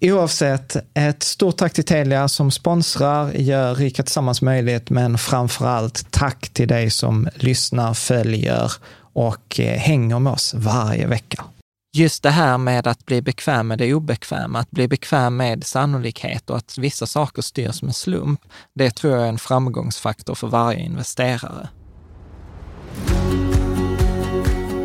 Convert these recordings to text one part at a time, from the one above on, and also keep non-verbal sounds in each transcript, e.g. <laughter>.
Oavsett, ett stort tack till Telia som sponsrar, gör Rika Tillsammans möjligt, men framför allt tack till dig som lyssnar, följer och eh, hänger med oss varje vecka. Just det här med att bli bekväm med det obekväma, att bli bekväm med sannolikhet och att vissa saker styrs med slump, det tror jag är en framgångsfaktor för varje investerare.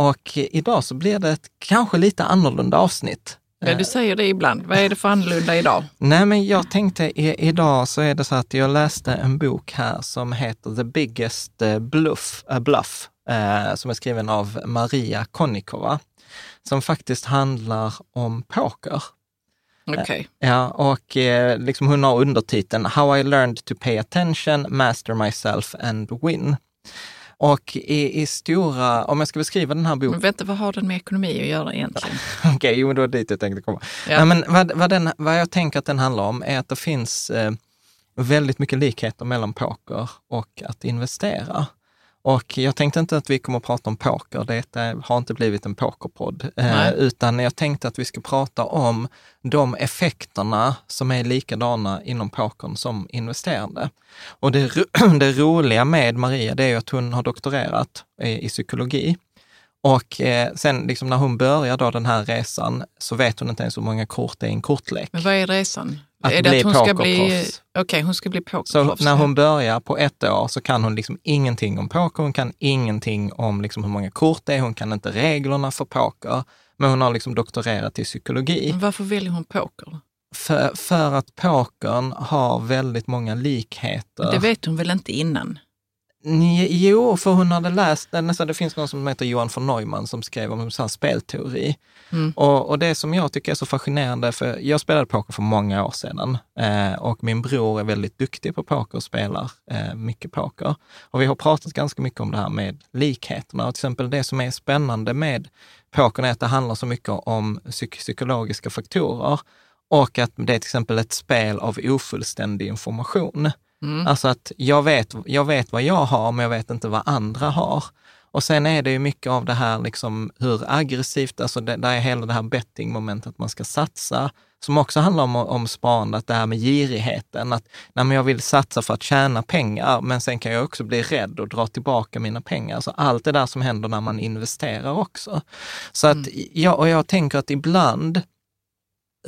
och idag så blir det ett kanske lite annorlunda avsnitt. Ja, du säger det ibland. Vad är det för annorlunda idag? <laughs> Nej, men jag tänkte i, idag så är det så att jag läste en bok här som heter The Biggest eh, Bluff, uh, Bluff uh, som är skriven av Maria Konnikova, som faktiskt handlar om poker. Okej. Okay. Ja, och liksom hon har undertiteln How I learned to pay attention, master myself and win. Och i, i stora, om jag ska beskriva den här boken... Men vänta, vad har den med ekonomi att göra egentligen? <laughs> Okej, okay, jo, det var dit jag tänkte komma. Ja. Nej, men vad, vad, den, vad jag tänker att den handlar om är att det finns eh, väldigt mycket likheter mellan poker och att investera. Och jag tänkte inte att vi kommer att prata om poker, det har inte blivit en pokerpodd, eh, utan jag tänkte att vi ska prata om de effekterna som är likadana inom pokern som investerande. Och det, <clears throat> det roliga med Maria, det är att hon har doktorerat i, i psykologi. Och eh, sen liksom när hon börjar då den här resan så vet hon inte ens hur många kort det är i en kortlek. Men vad är resan? Att är bli det att hon ska bli, Okej, okay, hon ska bli Så pokerproffs. när hon börjar på ett år så kan hon liksom ingenting om poker, hon kan ingenting om liksom hur många kort det är, hon kan inte reglerna för poker. Men hon har liksom doktorerat i psykologi. Men Varför väljer hon poker? För, för att pokern har väldigt många likheter. Det vet hon väl inte innan? Jo, för hon hade läst, nästan, det finns någon som heter Johan von Neumann som skrev om så här spelteori. Mm. Och, och det som jag tycker är så fascinerande, för jag spelade poker för många år sedan eh, och min bror är väldigt duktig på poker och spelar eh, mycket poker. Och vi har pratat ganska mycket om det här med likheterna. Och till exempel det som är spännande med pokern är att det handlar så mycket om psyk- psykologiska faktorer och att det är till exempel ett spel av ofullständig information. Mm. Alltså att jag vet, jag vet vad jag har, men jag vet inte vad andra har. Och sen är det ju mycket av det här liksom hur aggressivt, alltså det, där är hela det här bettingmomentet att man ska satsa, som också handlar om, om sparande, att det här med girigheten, att nej, men jag vill satsa för att tjäna pengar, men sen kan jag också bli rädd och dra tillbaka mina pengar. Alltså allt det där som händer när man investerar också. Så att jag, och jag tänker att ibland,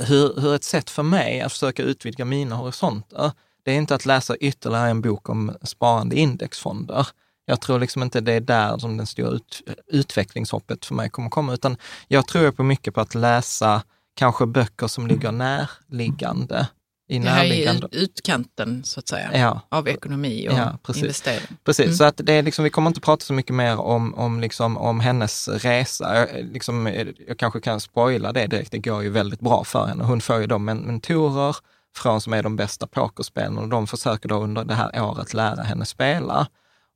hur, hur ett sätt för mig att försöka utvidga mina horisonter, det är inte att läsa ytterligare en bok om sparande i indexfonder. Jag tror liksom inte det är där som den stora ut, utvecklingshoppet för mig kommer komma, utan jag tror på mycket på att läsa kanske böcker som ligger närliggande. I Det här är närliggande. ju utkanten så att säga Ja, av ekonomi och Ja, precis. investering. Precis, Mm. så att det är liksom, vi kommer inte prata så mycket mer om, om, liksom, om hennes resa. Jag, liksom, jag kanske kan spoila det direkt, det går ju väldigt bra för henne. Hon får ju då men- mentorer från som är de bästa pokerspelarna och de försöker då under det här året lära henne spela.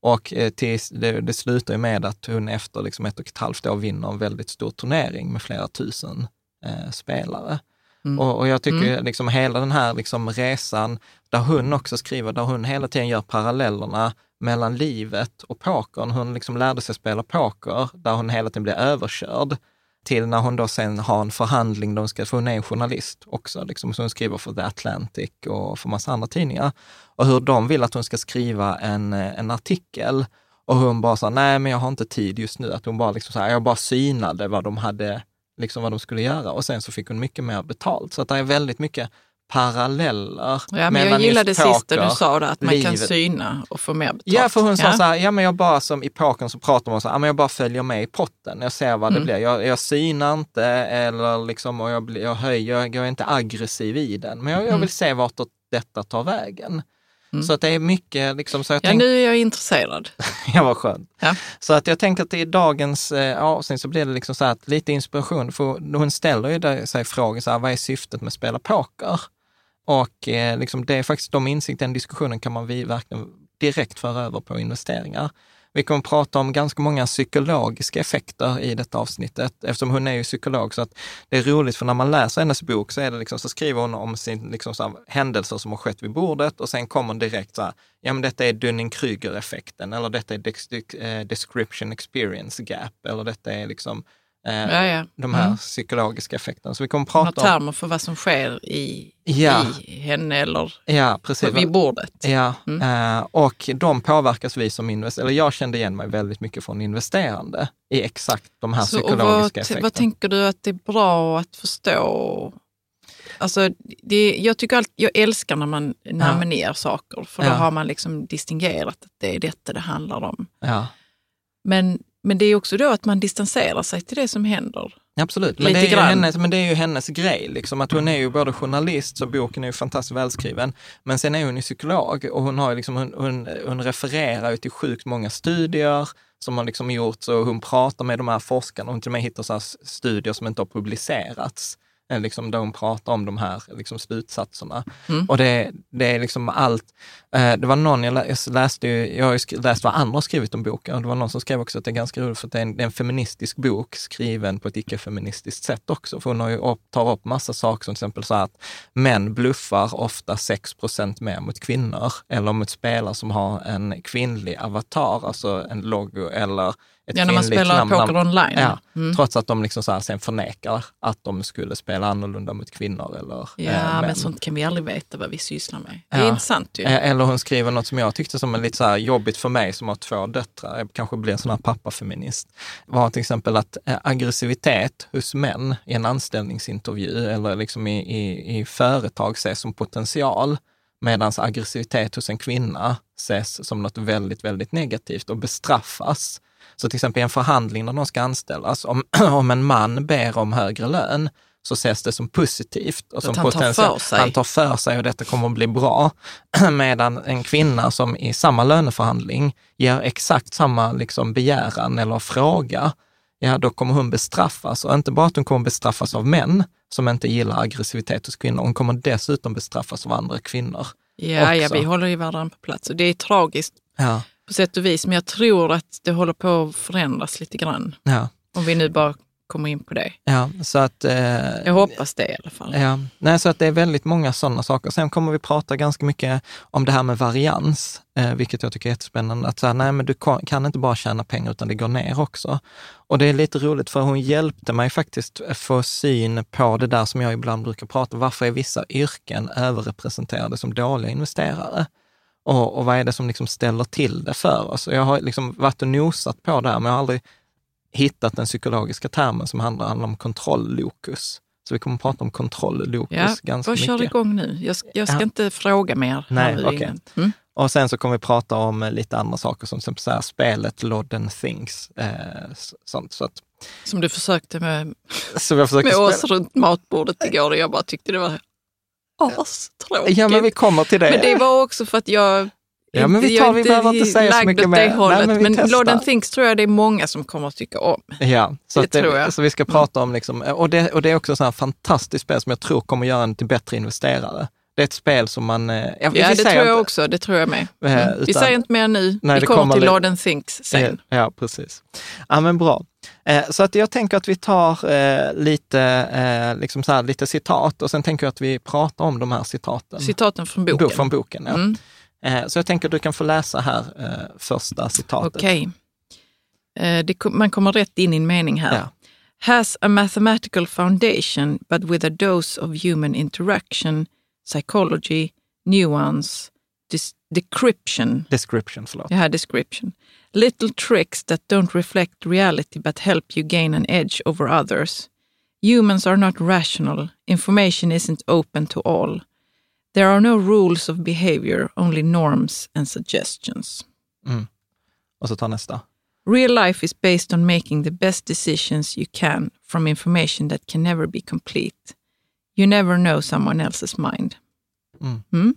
Och eh, tills, det, det slutar ju med att hon efter liksom ett och ett halvt år vinner en väldigt stor turnering med flera tusen eh, spelare. Mm. Och, och jag tycker liksom hela den här liksom resan, där hon också skriver, där hon hela tiden gör parallellerna mellan livet och pokern. Hon liksom lärde sig spela poker, där hon hela tiden blir överkörd, till när hon då sen har en förhandling, de ska, för hon är en journalist också, liksom, så hon skriver för The Atlantic och för massa andra tidningar. Och hur de vill att hon ska skriva en, eh, en artikel. Och hon bara sa, nej men jag har inte tid just nu. Att hon bara liksom så här, jag bara synade vad de hade, liksom vad de skulle göra. Och sen så fick hon mycket mer betalt. Så att det är väldigt mycket paralleller Ja, men jag gillade det just sista poker, du sa, där, att man kan livet. syna och få mer betalt. Ja, för hon sa Ja. så här, ja men jag bara som i pokern så pratar man så här, ja men jag bara följer med i potten, jag ser vad det Mm. blir. Jag, jag synar inte eller liksom, och jag, blir- jag höjer, jag är inte aggressiv i den, men jag, jag Mm. vill se vart detta tar vägen. Mm. Så att det är mycket, liksom, så jag Ja, tänkte, nu är jag intresserad. <laughs> ja vad skönt. Ja. Så att jag tänker att i dagens eh, avsnitt så blir det liksom så att lite inspiration, för hon ställer ju sig frågan så här, vad är syftet med att spela poker? Och eh, liksom det är faktiskt de insikterna, den diskussionen kan man vi verkligen direkt föra över på investeringar. Vi kommer att prata om ganska många psykologiska effekter i detta avsnittet, eftersom hon är ju psykolog. Så att det är roligt, för när man läser hennes bok så, är det liksom, så skriver hon om sin, liksom så här, händelser som har skett vid bordet och sen kommer direkt så här, ja men detta är Dunning-Kruger-effekten eller detta är eh, description experience gap eller detta är liksom Ja, ja. de här Mm. psykologiska effekterna. Så vi kommer prata om... termer för vad som sker i, Ja. i henne eller Ja, precis. vid bordet. Ja, Mm. eh, och de påverkas vi som investerare, eller jag kände igen mig väldigt mycket från investerande i exakt de här Så, och psykologiska vad, effekterna. vad tänker du att det är bra att förstå? Alltså, det, jag, tycker allt, jag älskar när man namnger saker, för då Ja. har man liksom distingerat att det är detta det handlar om. Ja, Men, men det är också då att man distanserar sig till det som händer. absolut. Men Lite det, är hennes, men det är ju hennes grej, liksom, att hon är ju både journalist, så boken är ju fantastiskt välskriven, men sen är hon ju psykolog och hon, har liksom, hon, hon, hon refererar ju till sjukt många studier som har liksom gjorts och hon pratar med de här forskarna. Hon till och med hittar så studier som inte har publicerats. Eh, Liksom där hon pratar om de här liksom slutsatserna. Mm. Och det, det är liksom allt. Eh, det var någon, jag lä- jag läste ju, jag har ju läst vad andra har skrivit om boken och det var någon som skrev också att det är ganska roligt för att det är en, det är en feministisk bok skriven på ett icke-feministiskt sätt också. För hon har ju upp, tar upp massa saker som till exempel så att män bluffar ofta 6% mer mot kvinnor eller mot spelare som har en kvinnlig avatar, alltså en logo eller ett Ja, när man spelar namn. poker online. Ja, Mm. trots att de liksom så sen förnekar att de skulle spela annorlunda mot kvinnor eller Ja, eh, men sånt kan vi aldrig veta vad vi sysslar med. Det är intressant ju. Eh, Eller hon skriver något som jag tyckte som är lite så jobbigt för mig som har två döttrar, jag kanske blir en sån här pappafeminist, var till exempel att eh, aggressivitet hos män i en anställningsintervju eller liksom i, i, i företag ses som potential, medan aggressivitet hos en kvinna ses som något väldigt, väldigt negativt och bestraffas. Så till exempel i en förhandling när någon ska anställas, om, <clears throat> om en man ber om högre lön, så ses det som positivt. Och som han tar för sig. Han tar för sig och detta kommer att bli bra. <clears throat> Medan en kvinna som i samma löneförhandling ger exakt samma liksom begäran eller fråga, ja då kommer hon bestraffas. Och inte bara att hon kommer bestraffas av män som inte gillar aggressivitet hos kvinnor, hon kommer dessutom bestraffas av andra kvinnor. Ja, ja, vi håller ju varandra på plats. Och det är tragiskt Ja, på sätt och vis, men jag tror att det håller på att förändras lite grann. ja, Om vi nu bara kommer in på det. ja. Så att... Eh, Jag hoppas det i alla fall. Ja, nej, så att det är väldigt många sådana saker. Sen kommer vi prata ganska mycket om det här med varians, eh, vilket jag tycker är jättespännande. Att så här, nej, men du kan, inte bara tjäna pengar utan det går ner också. Och det är lite roligt för hon hjälpte mig faktiskt få syn på det där som jag ibland brukar prata Varför är vissa yrken överrepresenterade som dåliga investerare? Och, och vad är det som liksom ställer till det för oss? Och jag har liksom varit och nosat på det här, men jag har aldrig hittat den psykologiska termen som handlar, handlar om kontrolllokus. Så vi kommer att prata om kontrolllokus Ja, ganska vad kör mycket. igång nu. Jag, ska- jag ska Ja. inte fråga mer. Nej, innan. Mm. Och sen så kommer vi prata om eh, lite andra saker som till exempel så här, spelet Lodden Things. Eh, sånt. Så, att, Som du försökte med, så vi har försökt med oss runt matbordet igår och jag bara tyckte det var astråkigt. Ja, men vi kommer till det. Men det var också för att jag Ja, men vi tar- vi behöver inte säga så mycket mer. det Nej, hållet. men vi men. Lord and Things tror jag det är många som kommer att tycka om. Ja, så, Det det, tror jag. så vi ska prata om, liksom, och, det, och det är också ett fantastiskt spel som jag tror kommer göra en till bättre investerare. Det är ett spel som man... eh, Ja, vi Ja, det tror jag inte- också. Det tror jag med. Eh, Mm. Vi utan- säger inte mer nu. Nej, vi kommer, kommer till Lord and Things sen. Ja, precis. Ja, men bra. Eh, Så att jag tänker att vi tar eh, lite, eh, liksom så här, lite citat och sen tänker jag att vi pratar om de här citaten. Citaten från Bo- boken. Från boken, ja. Mm. Så jag tänker att du kan få läsa här första citatet. Okej. Kom- Man kommer rätt in i en mening här. Ja. Has a mathematical foundation but with a dose of human interaction, psychology, nuance, decryption, Description, förlåt. Yeah, description. Little tricks that don't reflect reality but help you gain an edge over others. Humans are not rational. Information isn't open to all. There are no rules of behavior, only norms and suggestions. Och så tar nästa. Real life is based on making the best decisions you can from information that can never be complete. You never know someone else's mind. Mm.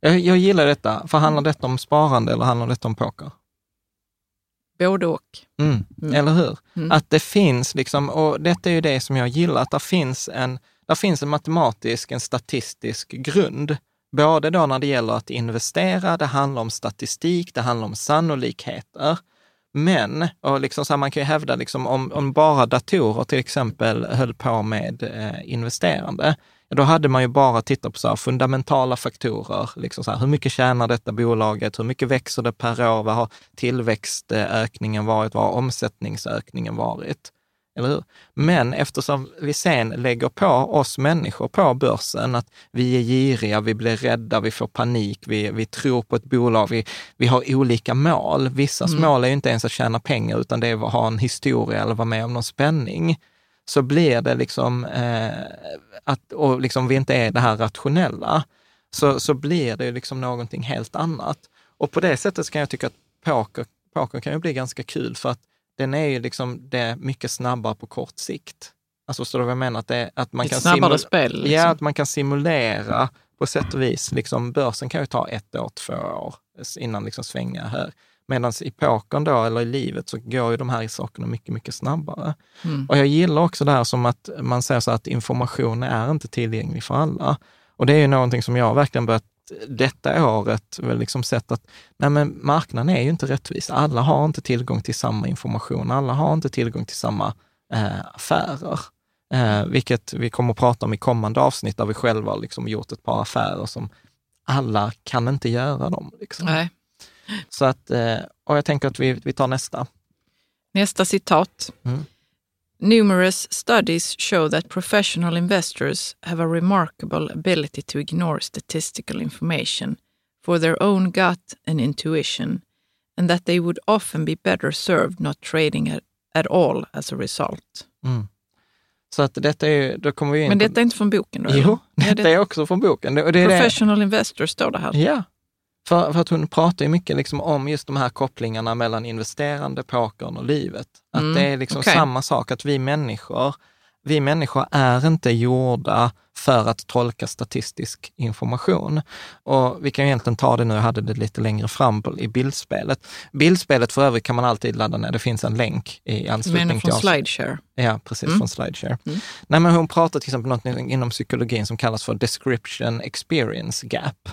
Jag, jag gillar detta, för handlar detta om sparande eller handlar detta om poker? Både och. Mm. Mm. Eller hur? Mm. Att det finns, liksom, och detta är ju det som jag gillar, att det finns en, där finns en matematisk, en statistisk grund. Både då när det gäller att investera, det handlar om statistik, det handlar om sannolikheter. Men, och liksom så här, man kan ju hävda, liksom, om, om bara datorer till exempel höll på med eh, investerande, då hade man ju bara tittat på så fundamentala faktorer. Liksom så här, hur mycket tjänar detta bolaget? Hur mycket växer det per år? Vad har tillväxtökningen varit? Vad har omsättningsökningen varit? Eller hur? Men eftersom vi sen lägger på oss människor på börsen att vi är giriga, vi blir rädda, vi får panik, vi, vi tror på ett bolag, vi, vi har olika mål. Vissas mål är ju inte ens att tjäna pengar, utan det är att ha en historia eller vara med om någon spänning. Så blir det liksom, eh, att, och liksom vi inte är det här rationella, så, så blir det ju liksom någonting helt annat. Och på det sättet kan jag tycka att poker, poker kan ju bli ganska kul, för att den är ju liksom det mycket snabbare på kort sikt. Alltså förstår du vad jag menar? Att, det, att man Ett kan snabbare spel. Liksom. Ja, att man kan simulera på sätt och vis. Liksom, börsen kan ju ta ett år, två år innan liksom svänga här. Medan i pokern då, eller i livet, så går ju de här sakerna mycket, mycket snabbare. Mm. Och jag gillar också det här som att man säger så att information är inte tillgänglig för alla. Och det är ju någonting som jag verkligen börjat detta året liksom sett att nej men marknaden är ju inte rättvis. Alla har inte tillgång till samma information. Alla har inte tillgång till samma eh, affärer. Eh, vilket vi kommer att prata om i kommande avsnitt där vi själva har liksom gjort ett par affärer som alla kan inte göra dem. Liksom. Nej. Så att, eh, och jag tänker att vi, vi tar nästa. Nästa citat. Mm. Numerous studies show that professional investors have a remarkable ability to ignore statistical information for their own gut and intuition, and that they would often be better served not trading at, at all as a result. Mm. Så att detta är då kommer vi in Men på- detta är inte från boken? Då? Jo, detta det- är också från boken. Det- det är det. Professional investor står det här. Ja, För, för att hon pratar ju mycket liksom om just de här kopplingarna mellan investerande, pokern och livet. Att Mm, det är liksom okej. samma sak, att vi människor, vi människor är inte gjorda för att tolka statistisk information. Och vi kan ju egentligen ta det nu, jag hade det lite längre fram på, i bildspelet. Bildspelet för övrigt kan man alltid ladda ner, det finns en länk i anslutning Men från till oss. Slideshare. Ja, precis, Mm. från Slideshare. Nej, men hon pratar till exempel något inom psykologin som kallas för description experience gap.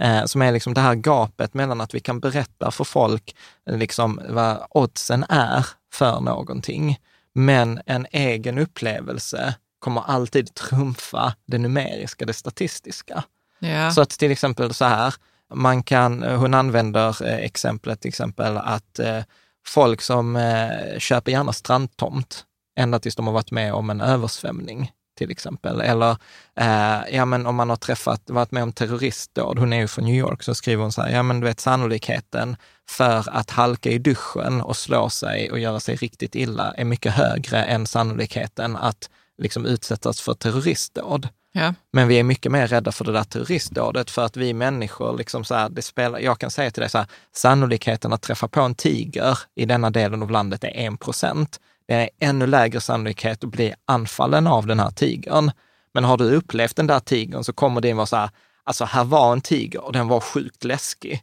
Eh, som är liksom det här gapet mellan att vi kan berätta för folk eh, liksom vad oddsen är för någonting, men en egen upplevelse kommer alltid trumfa det numeriska, det statistiska. Ja. Så att till exempel så här, man kan, hon använder eh, exemplet till exempel att eh, folk som eh, köper gärna strandtomt ända tills de har varit med om en översvämning till exempel. Eller eh, ja, men om man har träffat, varit med om terroristdåd, hon är ju från New York, så skriver hon så här, ja men du vet sannolikheten för att halka i duschen och slå sig och göra sig riktigt illa är mycket högre än sannolikheten att liksom utsättas för terroristdåd. ja. Men vi är mycket mer rädda för det där terroristdådet för att vi människor, liksom så här, det spelar, jag kan säga till dig så här, sannolikheten att träffa på en tiger i denna delen av landet är en procent. Det är ännu lägre sannolikhet att bli anfallen av den här tigern. Men har du upplevt den där tigern så kommer det vara så här, alltså här var en tiger och den var sjukt läskig.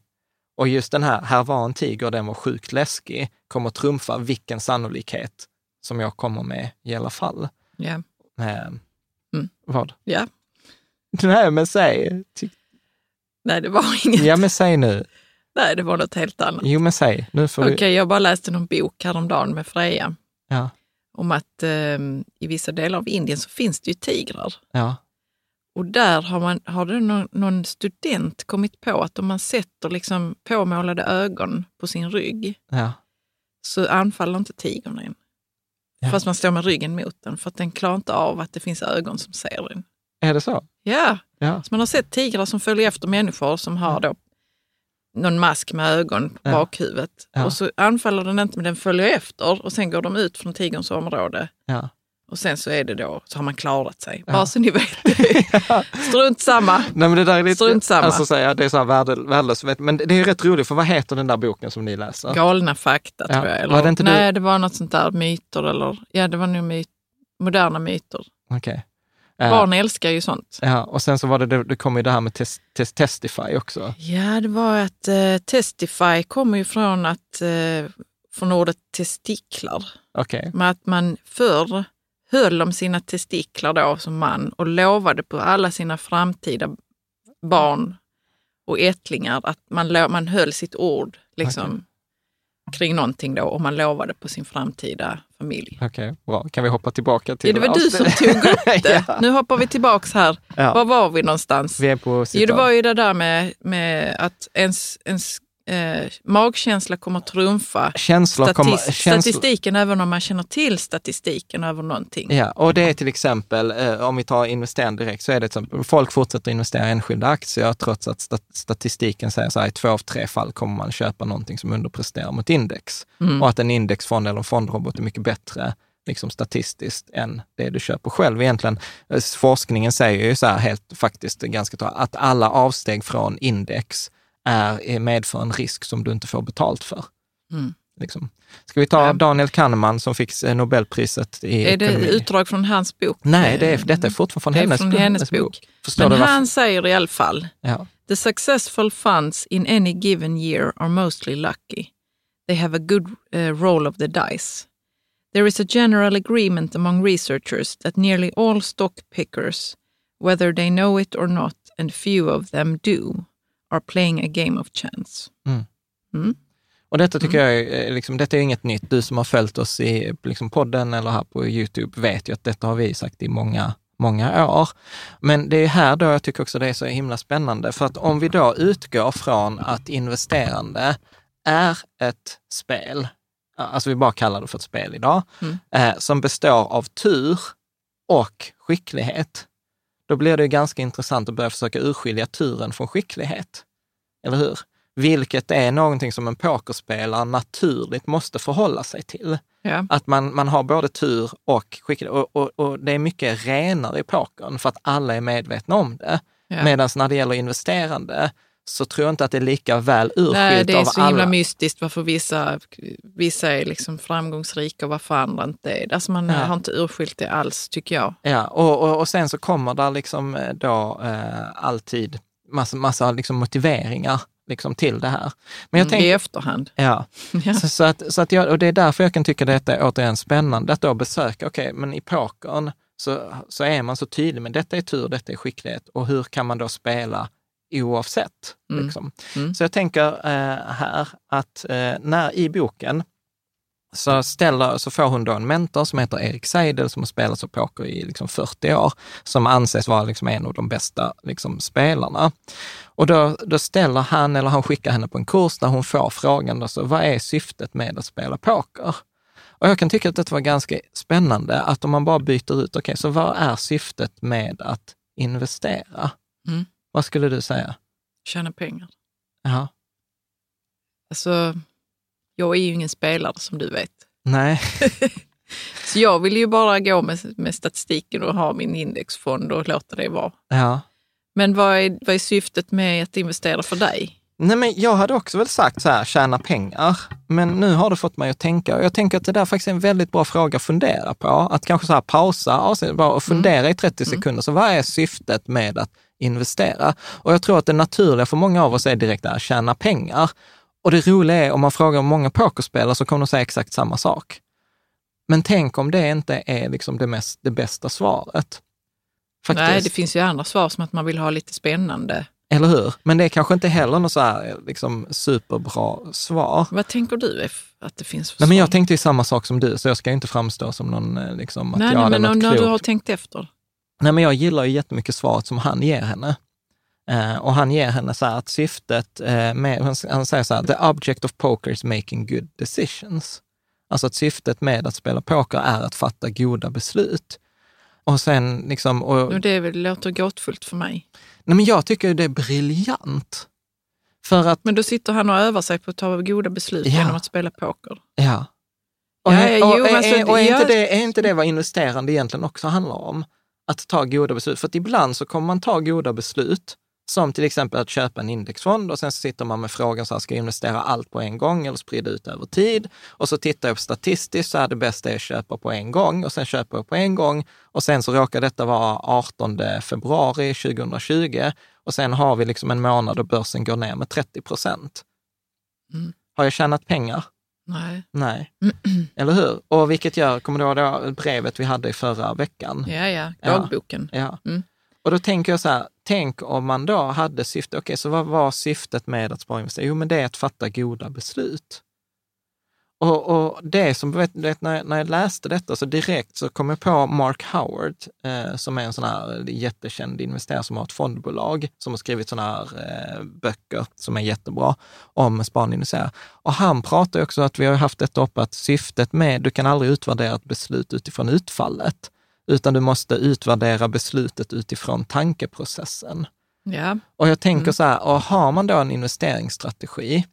Och just den här, här var en tiger och den var sjukt läskig, kommer trumfa vilken sannolikhet som jag kommer med i alla fall. Ja. Eh, Mm. Vad? ja. <laughs> Nej, men säg. Nej, det var inget. Ja, men säg nu. Nej, det var något helt annat. Jo, men säg. Nu får Okej, du... jag bara läste någon bok häromdagen med Freja Ja, om att eh, i vissa delar av Indien så finns det ju tigrar. ja, Och där har, man, har det någon, någon student kommit på att om man sätter liksom påmålade ögon på sin rygg ja. så anfaller inte tigern en. Ja. Fast man står med ryggen mot den för att den klarar inte av att det finns ögon som ser den. Är det så? Ja, Ja, så man har sett tigrar som följer efter människor som har då någon mask med ögon på Ja. bakhuvudet. Ja. Och så anfaller den inte men den följer efter och sen går de ut från tigerns område. ja. Och sen så är det då, så har man klarat sig. Ja. Bara så ni vet. <laughs> Strunt samma. Nej, men det där är lite... Strunt samma. Alltså, så här, det är så här värde, värdelöst. Men det är rätt roligt, för vad heter den där boken som ni läser? Galna fakta Ja. tror jag. Eller, Var det inte du- nej, det var något sånt där myter eller, ja det var nog myt, moderna myter. Okej. Eh, Barn älskar ju sånt. Ja, och sen så var det, det, det kom ju det här med tes, tes, Testify också. Ja, det var att eh, testify kommer ju från, att, eh, från ordet testiklar. Okej. Med att man förr höll om sina testiklar då som man och lovade på alla sina framtida barn och ättlingar att man, lo- man höll sitt ord liksom, kring någonting då och man lovade på sin framtida familj. Okej, bra. Kan vi hoppa tillbaka till... Ja, det var du som tog upp <laughs> det. ja. Nu hoppar vi tillbaks här. Ja. Var var vi någonstans? Vi är på Jo, det var ju det där med, med att ens, ens eh, magkänsla kommer trumfa Känslor kommer... statistiken även om man känner till statistiken över någonting. Ja, och det är till exempel, eh, om vi tar investerande direkt, så är det exempel, folk fortsätter investera i enskilda aktier trots att stat- statistiken säger så här, i två av tre fall kommer man köpa någonting som underpresterar mot index. Mm. Och att en indexfond eller en fondrobot är mycket bättre liksom statistiskt än det du köper själv. Egentligen, eh, forskningen säger ju så här helt faktiskt ganska bra, att alla avsteg från index är, medför en risk som du inte får betalt för. Mm. Liksom. Ska vi ta. Daniel Kahneman som fick eh, Nobelpriset i Är det ekonomi? utdrag från hans bok? Nej, det är, detta är fortfarande från Det hennes, från hennes bok. Förstår Men han säger i alla fall, Ja. the successful funds in any given year are mostly lucky. They have a good uh, roll of the dice. There is a general agreement among researchers that nearly all stock pickers, whether they know it or not, and few of them do, are playing a game of chance. Och detta tycker Mm. jag är, liksom, detta är inget nytt. Du som har följt oss i liksom, podden eller här på Youtube vet ju att detta har vi sagt i många, många år. Men det är här då jag tycker också det är så himla spännande. För att om vi då utgår från att investerande är ett spel, alltså vi bara kallar det för ett spel idag, Mm. eh, som består av tur och skicklighet, då blir det ju ganska intressant att börja försöka urskilja turen från skicklighet. Eller hur? Vilket är någonting som en pokerspelare naturligt måste förhålla sig till. Ja. Att man, man har både tur och skicklighet. Och, och, och det är mycket renare i pokern för att alla är medvetna om det. Ja. Medan när det gäller investerande så tror jag inte att det är lika väl urskilt Nej, det är av så alla. himla mystiskt varför vissa, vissa är liksom framgångsrika och varför andra inte är det. Alltså man Ja. har inte urskilt det alls, tycker jag. Ja, och, och, och sen så kommer där liksom eh, då eh, alltid massa, massa liksom motiveringar liksom till det här. Men jag Mm, tänker, I efterhand. ja, <laughs> Ja. Så, så, att, så att jag, och det är därför jag kan tycka detta är återigen spännande, att då besöka, okej, men i pokern så, så är man så tydlig med detta är tur, detta är skicklighet och hur kan man då spela oavsett? Mm. Liksom. Mm. Så jag tänker eh, här att eh, när i boken så, ställer, så får hon då en mentor som heter Erik Seidel som har spelat så poker i liksom 40 år, som anses vara liksom en av de bästa liksom spelarna. Och då, då ställer han, eller han skickar henne på en kurs där hon får frågan, då, så, vad är syftet med att spela poker? Och jag kan tycka att det var ganska spännande att om man bara byter ut, okej, så vad är syftet med att investera? Mm. Vad skulle du säga? Tjäna pengar. Ja. Alltså, jag är ju ingen spelare som du vet. Nej, <laughs> Så jag vill ju bara gå med, med statistiken och ha min indexfond och låta det vara. ja. Men vad är, vad är syftet med att investera för dig? Nej, men jag hade också väl sagt så här, tjäna pengar. Men nu har det fått mig att tänka. Och jag tänker att det där faktiskt är en väldigt bra fråga att fundera på. Att kanske så här pausa och fundera i 30 sekunder. Så vad är syftet med att investera? Och jag tror att det naturliga för många av oss är direkt att tjäna pengar. Och det roliga är, om man frågar många pokerspelare så kommer de säga exakt samma sak. Men tänk om det inte är liksom det, mest, det bästa svaret. Faktiskt. Nej, det finns ju andra svar som att man vill ha lite spännande. Eller hur? Men det är kanske inte heller något så här liksom superbra svar. Vad tänker du att det finns för Nej, men jag svar? tänkte ju samma sak som du, så jag ska inte framstå som någon, eh, liksom, att Nej, jag nej, hade men något när du har klokt. tänkt efter. Nej, men jag gillar ju jättemycket svaret som han ger henne. Eh, och han ger henne så här att syftet eh, med, han, säger så här, the object of poker is making good decisions. Alltså att syftet med att spela poker är att fatta goda beslut. Och sen liksom, och, det är väl, låter gåtfullt för mig. nej men jag tycker det är briljant. För att Men då sitter han och övar sig på att ta goda beslut Ja. genom att spela poker. Ja. Och, Ja, är, ja, och, jo, är, är, och är, ja. inte det, är inte det vad investerande egentligen också handlar om? Att ta goda beslut. För att ibland så kommer man ta goda beslut, som till exempel att köpa en indexfond och sen så sitter man med frågan, så här, ska jag investera allt på en gång eller sprida ut över tid? Och så tittar jag på statistiskt så är det bästa är att köpa på en gång och sen köper jag på en gång och sen så råkar detta vara 18 februari 2020 och sen har vi liksom en månad då börsen går ner med 30 procent. Mm. Har jag tjänat pengar? Nej. Nej, <clears throat> eller hur? Och vilket gör, kommer du ihåg det brevet vi hade i förra veckan? Ja, ja, dagboken. Ja. Mm. Och då tänker jag så här, tänk om man då hade syfte, okej, så vad var syftet med att spara och investera? Jo, men det är att fatta goda beslut. Och, och det som, vet, när, när jag läste detta så direkt så kom jag på Mark Howard, eh, som är en sån här jättekänd investerare som har ett fondbolag, som har skrivit såna här eh, böcker som är jättebra om sparande och investera. Och han pratar också att vi har haft detta uppe, att syftet med, du kan aldrig utvärdera ett beslut utifrån utfallet, utan du måste utvärdera beslutet utifrån tankeprocessen. Ja, Och jag tänker Mm. så här, och har man då en investeringsstrategi,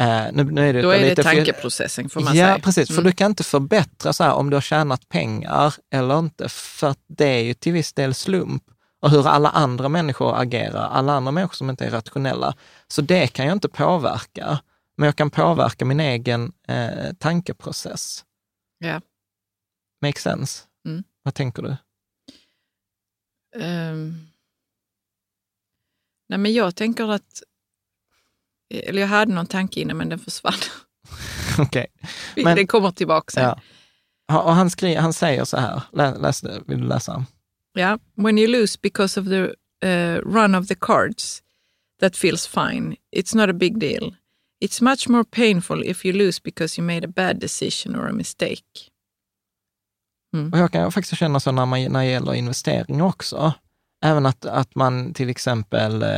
eh, nu, nu är det då är det tankeprocessen får man ja, säga. precis. För Mm. du kan inte förbättra så här om du har tjänat pengar eller inte, för det är ju till viss del slump och hur alla andra människor agerar, alla andra människor som inte är rationella. Så det kan jag inte påverka, men jag kan påverka min egen eh, tankeprocess. Ja. Make sense? Mm. Vad tänker du? Ehm. nej, men jag tänker att... Eller jag hade någon tanke innan, men den försvann. <laughs> Okej. Men- det kommer tillbaka sen. Ja. Ja, Och han, skri, han säger så här, Lä, läs vill du läsa? Yeah. When you lose because of the uh, run of the cards, that feels fine. It's not a big deal. It's much more painful if you lose because you made a bad decision or a mistake. Och jag kan faktiskt känna så när, man, när det gäller investeringar också. Även att, att man till exempel eh,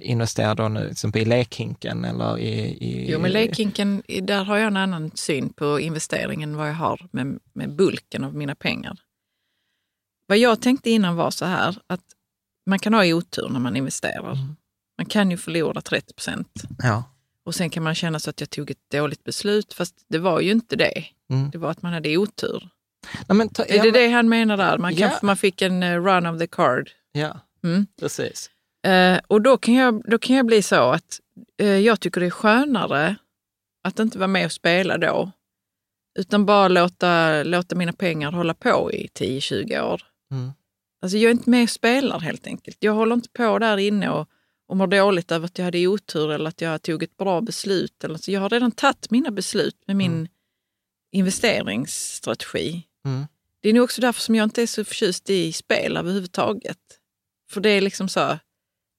investerar då nu, till exempel i lekhinken eller i... i Jo, men lekhinken, där har jag en annan syn på investeringen än vad jag har med, med bulken av mina pengar. Vad jag tänkte innan var så här, att man kan ha otur när man investerar. Man kan ju förlora 30 procent. Ja. Och sen kan man känna så att jag tog ett dåligt beslut, fast det var ju inte det. Mm. Det var att man hade otur. Nej, ta, Är ja, det men- det han menar där? Man, kan, Ja. man fick en eh, run of the card. Ja, Mm. precis. Eh, och då kan, jag, då kan jag bli så att eh, jag tycker det är skönare att inte vara med och spela då. Utan bara låta, låta mina pengar hålla på i 10-20 år. Mm. Alltså jag är inte med och spelar helt enkelt. Jag håller inte på där inne och, och mår dåligt över att jag hade otur eller att jag tog ett bra beslut. Eller, så jag har redan tagit mina beslut med min Mm. investeringsstrategi. Mm. Det är nog också därför som jag inte är så förtjust i spel överhuvudtaget. För det är liksom så,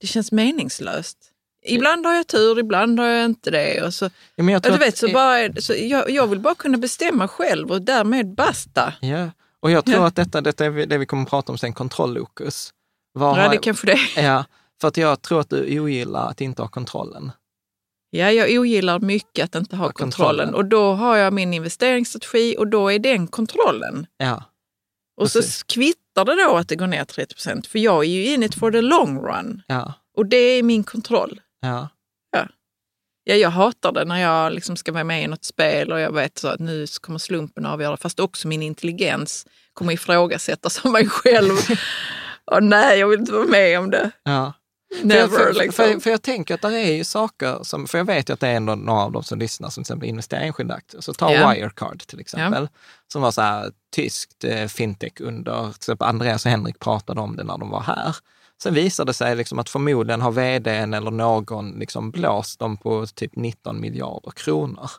det känns meningslöst. Ibland har jag tur, ibland har jag inte det. Och så, Ja, men jag du vet, att- bara, så jag, jag vill bara kunna bestämma själv och därmed basta. Ja, och jag tror Ja. att detta, detta är det vi kommer att prata om sen, kontrollokus. Ja, det kanske det. Ja, för att jag tror att du ogillar att inte ha kontrollen. Ja, jag ogillar mycket att inte ha kontrollen. kontrollen. Och då har jag min investeringsstrategi och då är den kontrollen. Ja, Och Precis. så kvittar det då att det går ner 30 procent, för jag är ju in it for the long run. ja, Och det är min kontroll. ja. Ja, jag hatar det när jag liksom ska vara med i något spel och jag vet så att nu kommer slumpen avgöra. Fast också min intelligens kommer ifrågasättas av mig själv. <laughs> Och nej, jag vill inte vara med om det. ja. Never. för, för, liksom. för, för jag tänker att det är ju saker som, för jag vet ju att det är ändå några av dem som lyssnar som till exempel investerar i enskilda aktier. Så ta Ja. Wirecard till exempel, som var så här tyskt eh, fintech under, till exempel Andreas och Henrik pratade om det när de var här. Sen visade det sig liksom att förmodligen har vdn eller någon liksom blåst dem på typ 19 miljarder kronor.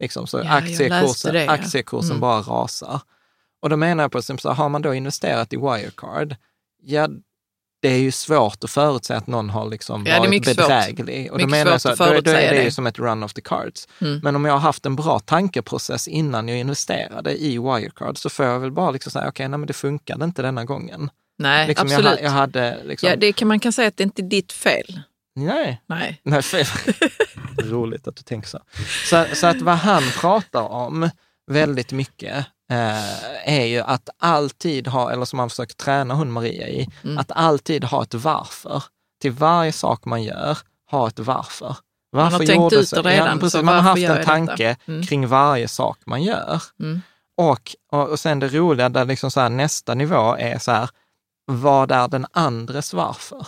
Liksom, så Ja, aktiekursen, det, ja. aktiekursen Mm. bara rasar. Och då menar jag på så har man då investerat i Wirecard, ja, det är ju svårt att förutse att någon har liksom Ja, varit svårt. bedräglig. Och då Mycket menar jag svårt så, att då, då är det ju som ett run of the cards. Mm. Men om jag har haft en bra tankeprocess innan jag investerade i Wirecard så får jag väl bara liksom säga, okej, nej men det funkade inte denna gången. nej, Liksom jag, absolut. ha- jag hade liksom, ja, det kan man kan säga att det inte är ditt fel. nej, Nej. Nej, fel. <laughs> Roligt att du tänker så. så. Så att vad han pratar om väldigt mycket eh, är ju att alltid ha, eller som han försöker träna hon Maria i, Mm. att alltid ha ett varför. Till varje sak man gör, ha ett varför. Man har Varför tänkt ut det redan, Ja, precis, man har varför haft en tanke? Mm. kring varje sak man gör. Mm. Och, och, och sen det roliga, där liksom så här, nästa nivå är så här, vad är den andres varför?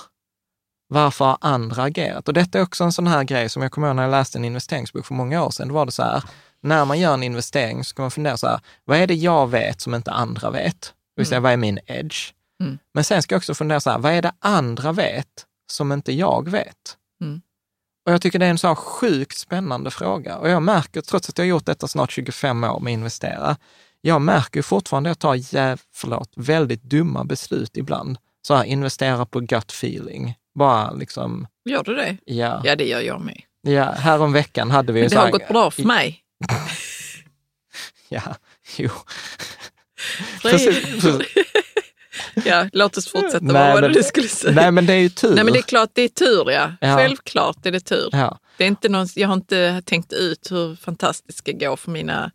Varför har andra agerat? Och detta är också en sån här grej som jag kommer ihåg när jag läste en investeringsbok för många år sedan. Då var det så här, när man gör en investering så ska man fundera så här, vad är det jag vet som inte andra vet? Det vill säga, vad är min edge? Mm. Men sen ska jag också fundera så här, vad är det andra vet som inte jag vet? Mm. Och jag tycker det är en så sjukt spännande fråga. Och jag märker, trots att jag har gjort detta snart 25 år med att investera, jag märker fortfarande att jag tar, jäv, förlåt, väldigt dumma beslut ibland. Så här, investera på gut feeling. Bara liksom, Gör du det? ja. Ja, det gör jag med. ja härom veckan hade vi Men det så har här- gått bra för mig. <laughs> Ja, jo. <laughs> Precis, precis. <laughs> ja, låt oss fortsätta. Nej, Vad var det du skulle säga? Nej, men det är ju tur. Nej, men det är klart det är tur, ja. Ja. Självklart är det tur. ja. Det är inte någon, jag har inte tänkt ut hur fantastiskt det ska gå för mina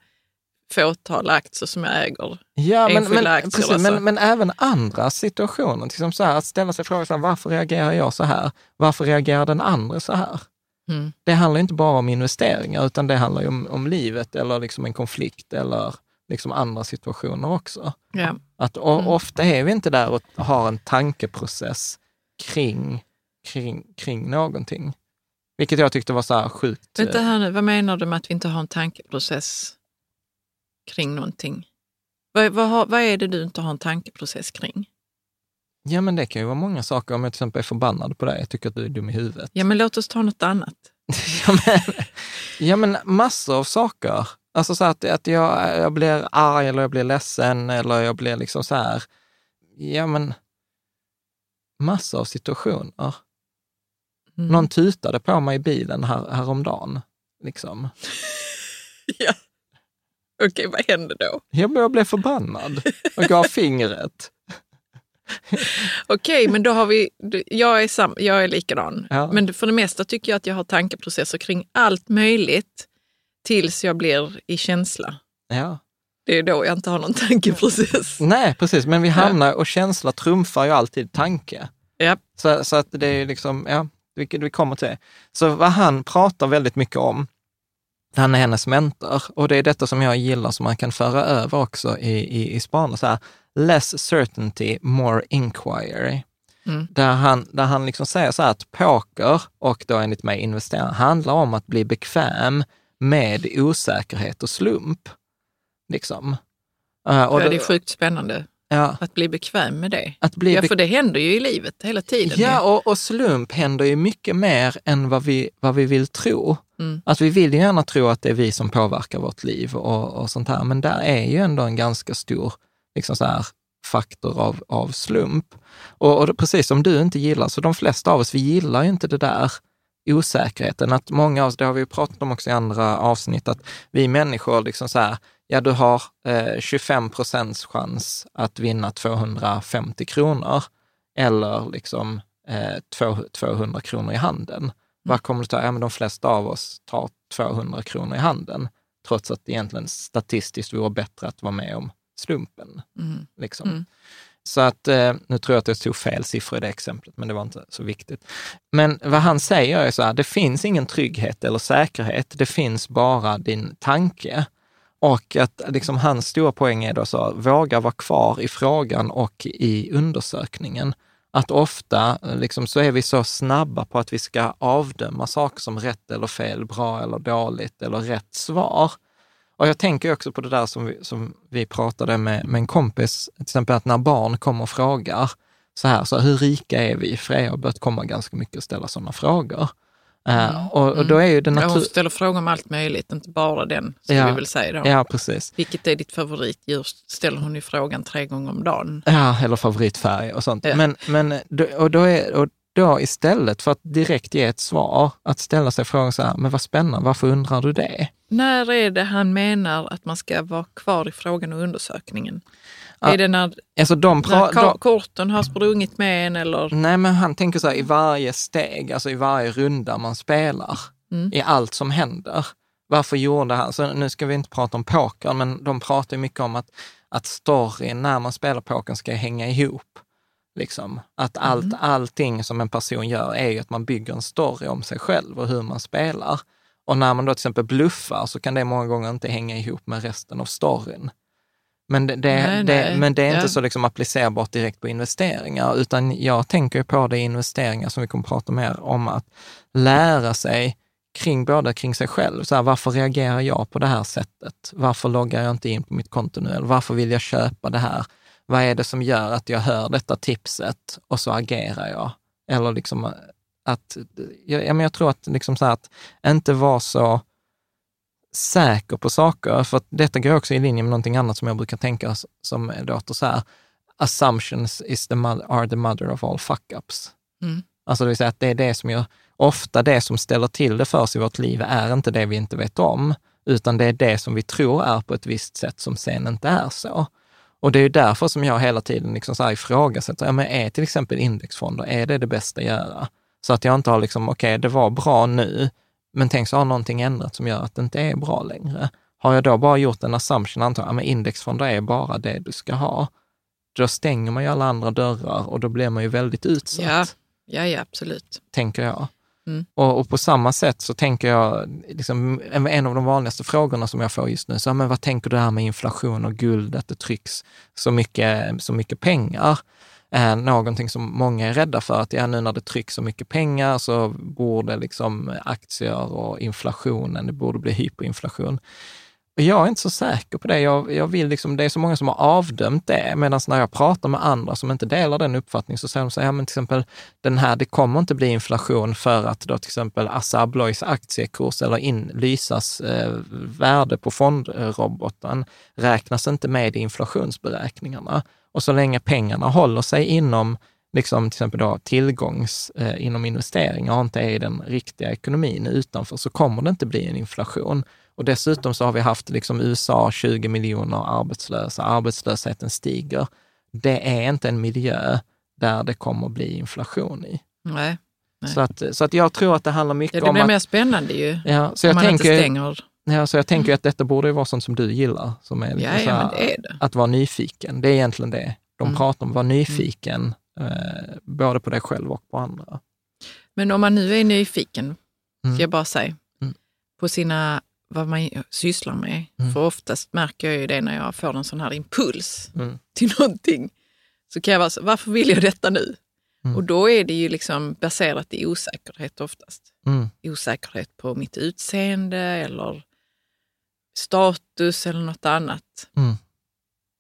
fåtal aktier som jag äger. Ja, men, men, aktier precis, alltså. men, men även andra situationer. Exempel så här, att ställa sig frågan, så här, varför reagerar jag så här? Varför reagerar den andra så här? Mm. Det handlar inte bara om investeringar, utan det handlar ju om, om livet eller liksom en konflikt eller liksom andra situationer också. Ja. Att, Mm. Ofta är vi inte där och har en tankeprocess kring, kring, kring någonting. Vilket jag tyckte var så här sjukt. Vänta eh, här nu, vad menar du med att vi inte har en tankeprocess kring någonting? Vad, vad, vad är det du inte har en tankeprocess kring? Ja, men det kan ju vara många saker. Om jag till exempel är förbannad på dig, jag tycker att du är dum i huvudet. Ja, men låt oss ta något annat. <laughs> Ja men, ja, men massor av saker. Alltså så att, att jag, jag blir arg eller jag blir ledsen eller jag blir liksom så här. Ja, men massor av situationer. Mm. Någon tutade på mig i bilen här, häromdagen. Liksom. <laughs> Ja. Okej, vad händer då? Jag, jag blev förbannad och gav fingret. <laughs> Okej, men då har vi, jag är, sam, jag är likadan. Ja. Men för det mesta tycker jag att jag har tankeprocesser kring allt möjligt tills jag blir i känsla. Ja. Det är då jag inte har någon tankeprocess. <laughs> Nej, precis. Men vi hamnar, och känsla trumfar ju alltid tanke. Ja. Så, så att det är liksom, ja, vilket vi kommer till. Så vad han pratar väldigt mycket om, han är hennes mentor och det är detta som jag gillar som man kan föra över också i, i, i. Så här, less certainty, more inquiry. Mm. Där han, där han liksom säger så här att poker och då enligt mig investera handlar om att bli bekväm med osäkerhet och slump. Liksom. Och ja, det är sjukt spännande ja, att bli bekväm med det. att bli Ja, för det händer ju i livet hela tiden. Ja, och, och slump händer ju mycket mer än vad vi, vad vi vill tro. Mm. Att vi vill ju gärna tro att det är vi som påverkar vårt liv och, och sånt här, men där är ju ändå en ganska stor liksom så här, faktor av, av slump. Och, och precis som du inte gillar, så de flesta av oss, vi gillar ju inte det där osäkerheten. Att många av oss, det har vi ju pratat om också i andra avsnitt, att vi människor liksom så här, ja du har eh, 25 procents chans att vinna 250 kronor eller liksom eh, två- 200 kronor i handen. Vad kommer du ta? Ja, men de flesta av oss tar 200 kronor i handen, trots att det egentligen statistiskt vore bättre att vara med om slumpen. Mm. Liksom. Mm. Så att, eh, nu tror jag att jag tog fel siffror i det exemplet, men det var inte så viktigt. Men vad han säger är så här, det finns ingen trygghet eller säkerhet, det finns bara din tanke. Och att liksom, hans stora poäng är då så, våga vara kvar i frågan och i undersökningen. Att ofta liksom, så är vi så snabba på att vi ska avdöma saker som rätt eller fel, bra eller dåligt eller rätt svar. Och jag tänker också på det där som vi, som vi pratade med, med en kompis, till exempel att när barn kommer och frågar så här, så hur rika är vi? Freja har börjat komma ganska mycket och ställa sådana frågor. Eh, och, och då är ju det Ja, hon natur... ställer frågor om allt möjligt, inte bara den, ska Ja. vi väl säga då. Ja, precis. Vilket är ditt favoritdjur? Ställer hon ju frågan tre gånger om dagen. Ja, eller favoritfärg och sånt. Ja. Men, men och då, är, och då istället för att direkt ge ett svar, att ställa sig frågan så här, men vad spännande, varför undrar du det? När är det han menar att man ska vara kvar i frågan och undersökningen? Ja, är det när, Alltså de, när de, korten har sprungit med en eller? Nej, men han tänker så här, i varje steg, alltså i varje runda man spelar, Mm. i allt som händer. Varför gjorde han, så nu ska vi inte prata om poker, men de pratar mycket om att, att storyn när man spelar poker ska hänga ihop. Liksom. Att allt, Mm. allting som en person gör är ju att man bygger en story om sig själv och hur man spelar. Och när man då till exempel bluffar så kan det många gånger inte hänga ihop med resten av storyn. Men det, det, Nej, det, nej. men det är inte Ja. så liksom applicerbart direkt på investeringar, utan jag tänker på det i investeringar som vi kommer att prata mer om, att lära sig kring både kring sig själv. Så här, varför reagerar jag på det här sättet? Varför loggar jag inte in på mitt konto nu? Eller varför vill jag köpa det här? Vad är det som gör att jag hör detta tipset och så agerar jag? Eller liksom att, jag, ja, men jag tror att, liksom så att inte vara så säker på saker, för att detta går också i linje med någonting annat som jag brukar tänka som låter så här, assumptions is the mother, are the mother of all fuck-ups. Mm. Alltså det vill säga att det är det som gör, ofta det som ställer till det för oss i vårt liv är inte det vi inte vet om, utan det är det som vi tror är på ett visst sätt som sen inte är så. Och det är ju därför som jag hela tiden liksom så här ifrågasätter, ja, men är till exempel indexfonder, är det det bästa att göra? Så att jag inte har liksom, okej, det var bra nu, men tänk så har någonting ändrat som gör att det inte är bra längre. Har jag då bara gjort en assumption, antar jag, indexfonder är bara det du ska ha, då stänger man ju alla andra dörrar och då blir man ju väldigt utsatt Ja, ja, ja absolut. tänker jag. Mm. Och, och på samma sätt så tänker jag, liksom, en, en av de vanligaste frågorna som jag får just nu, så, men vad tänker du här med inflation och guld, att det trycks så mycket, så mycket pengar? Eh, någonting som många är rädda för, att ja, nu när det trycks så mycket pengar så borde liksom aktier och inflationen, det borde bli hyperinflation. Och Jag är inte så säker på det. Jag, jag vill liksom, det är så många som har avdömt det, medan när jag pratar med andra som inte delar den uppfattningen så säger de så här, ja, men till exempel den här, det kommer inte bli inflation för att då till exempel Assa Abloys aktiekurs eller in, Lysas eh, värde på fondroboten räknas inte med i inflationsberäkningarna. Och så länge pengarna håller sig inom liksom till exempel då tillgångs eh, inom investeringar och inte är i den riktiga ekonomin utanför så kommer det inte bli en inflation. Och dessutom så har vi haft liksom USA 20 miljoner arbetslösa, arbetslösheten stiger. Det är inte en miljö där det kommer bli inflation i. Nej. Nej. Så att, så att jag tror att det handlar Ja, mycket det om blir att... mer spännande ju. Ja, så om jag man inte tänker, stänger. Ja, så jag tänker att detta borde vara sånt som du gillar, som är Ja, ja, här, men det är det. att vara nyfiken. Det är egentligen det de Mm. pratar om, vara nyfiken, eh, både på dig själv och på andra. Men om man nu är nyfiken, Mm. ska jag bara säga, Mm. på sina, vad man sysslar med. Mm. För oftast märker jag ju det när jag får en sån här impuls Mm. till någonting. Så kan jag vara så, varför vill jag detta nu? Och då är det ju liksom baserat i osäkerhet oftast. Mm. Osäkerhet på mitt utseende eller status eller något annat. Mm.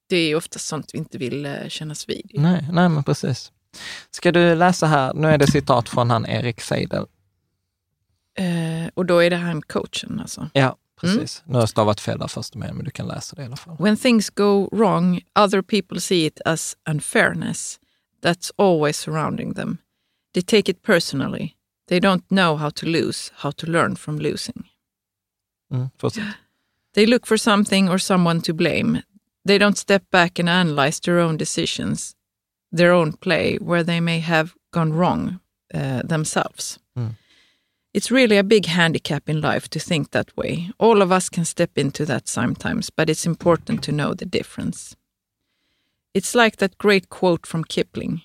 Det är oftast sånt vi inte vill eh, kännas vid. Nej, nej, men precis. Ska du läsa här, nu är det citat från han Erik Seidel. Eh, och då är det han coachen alltså. Ja, precis. Nu har jag stavat fel där först med, men du kan läsa det i alla fall. When things go wrong, other people see it as unfairness that's always surrounding them. They take it personally. They don't know how to lose, how to learn from losing. Mm, fortsätt. They look for something or someone to blame. They don't step back and analyze their own decisions, their own play, where they may have gone wrong uh, themselves. It's really a big handicap in life to think that way. All of us can step into that sometimes, but it's important to know the difference. It's like that great quote from Kipling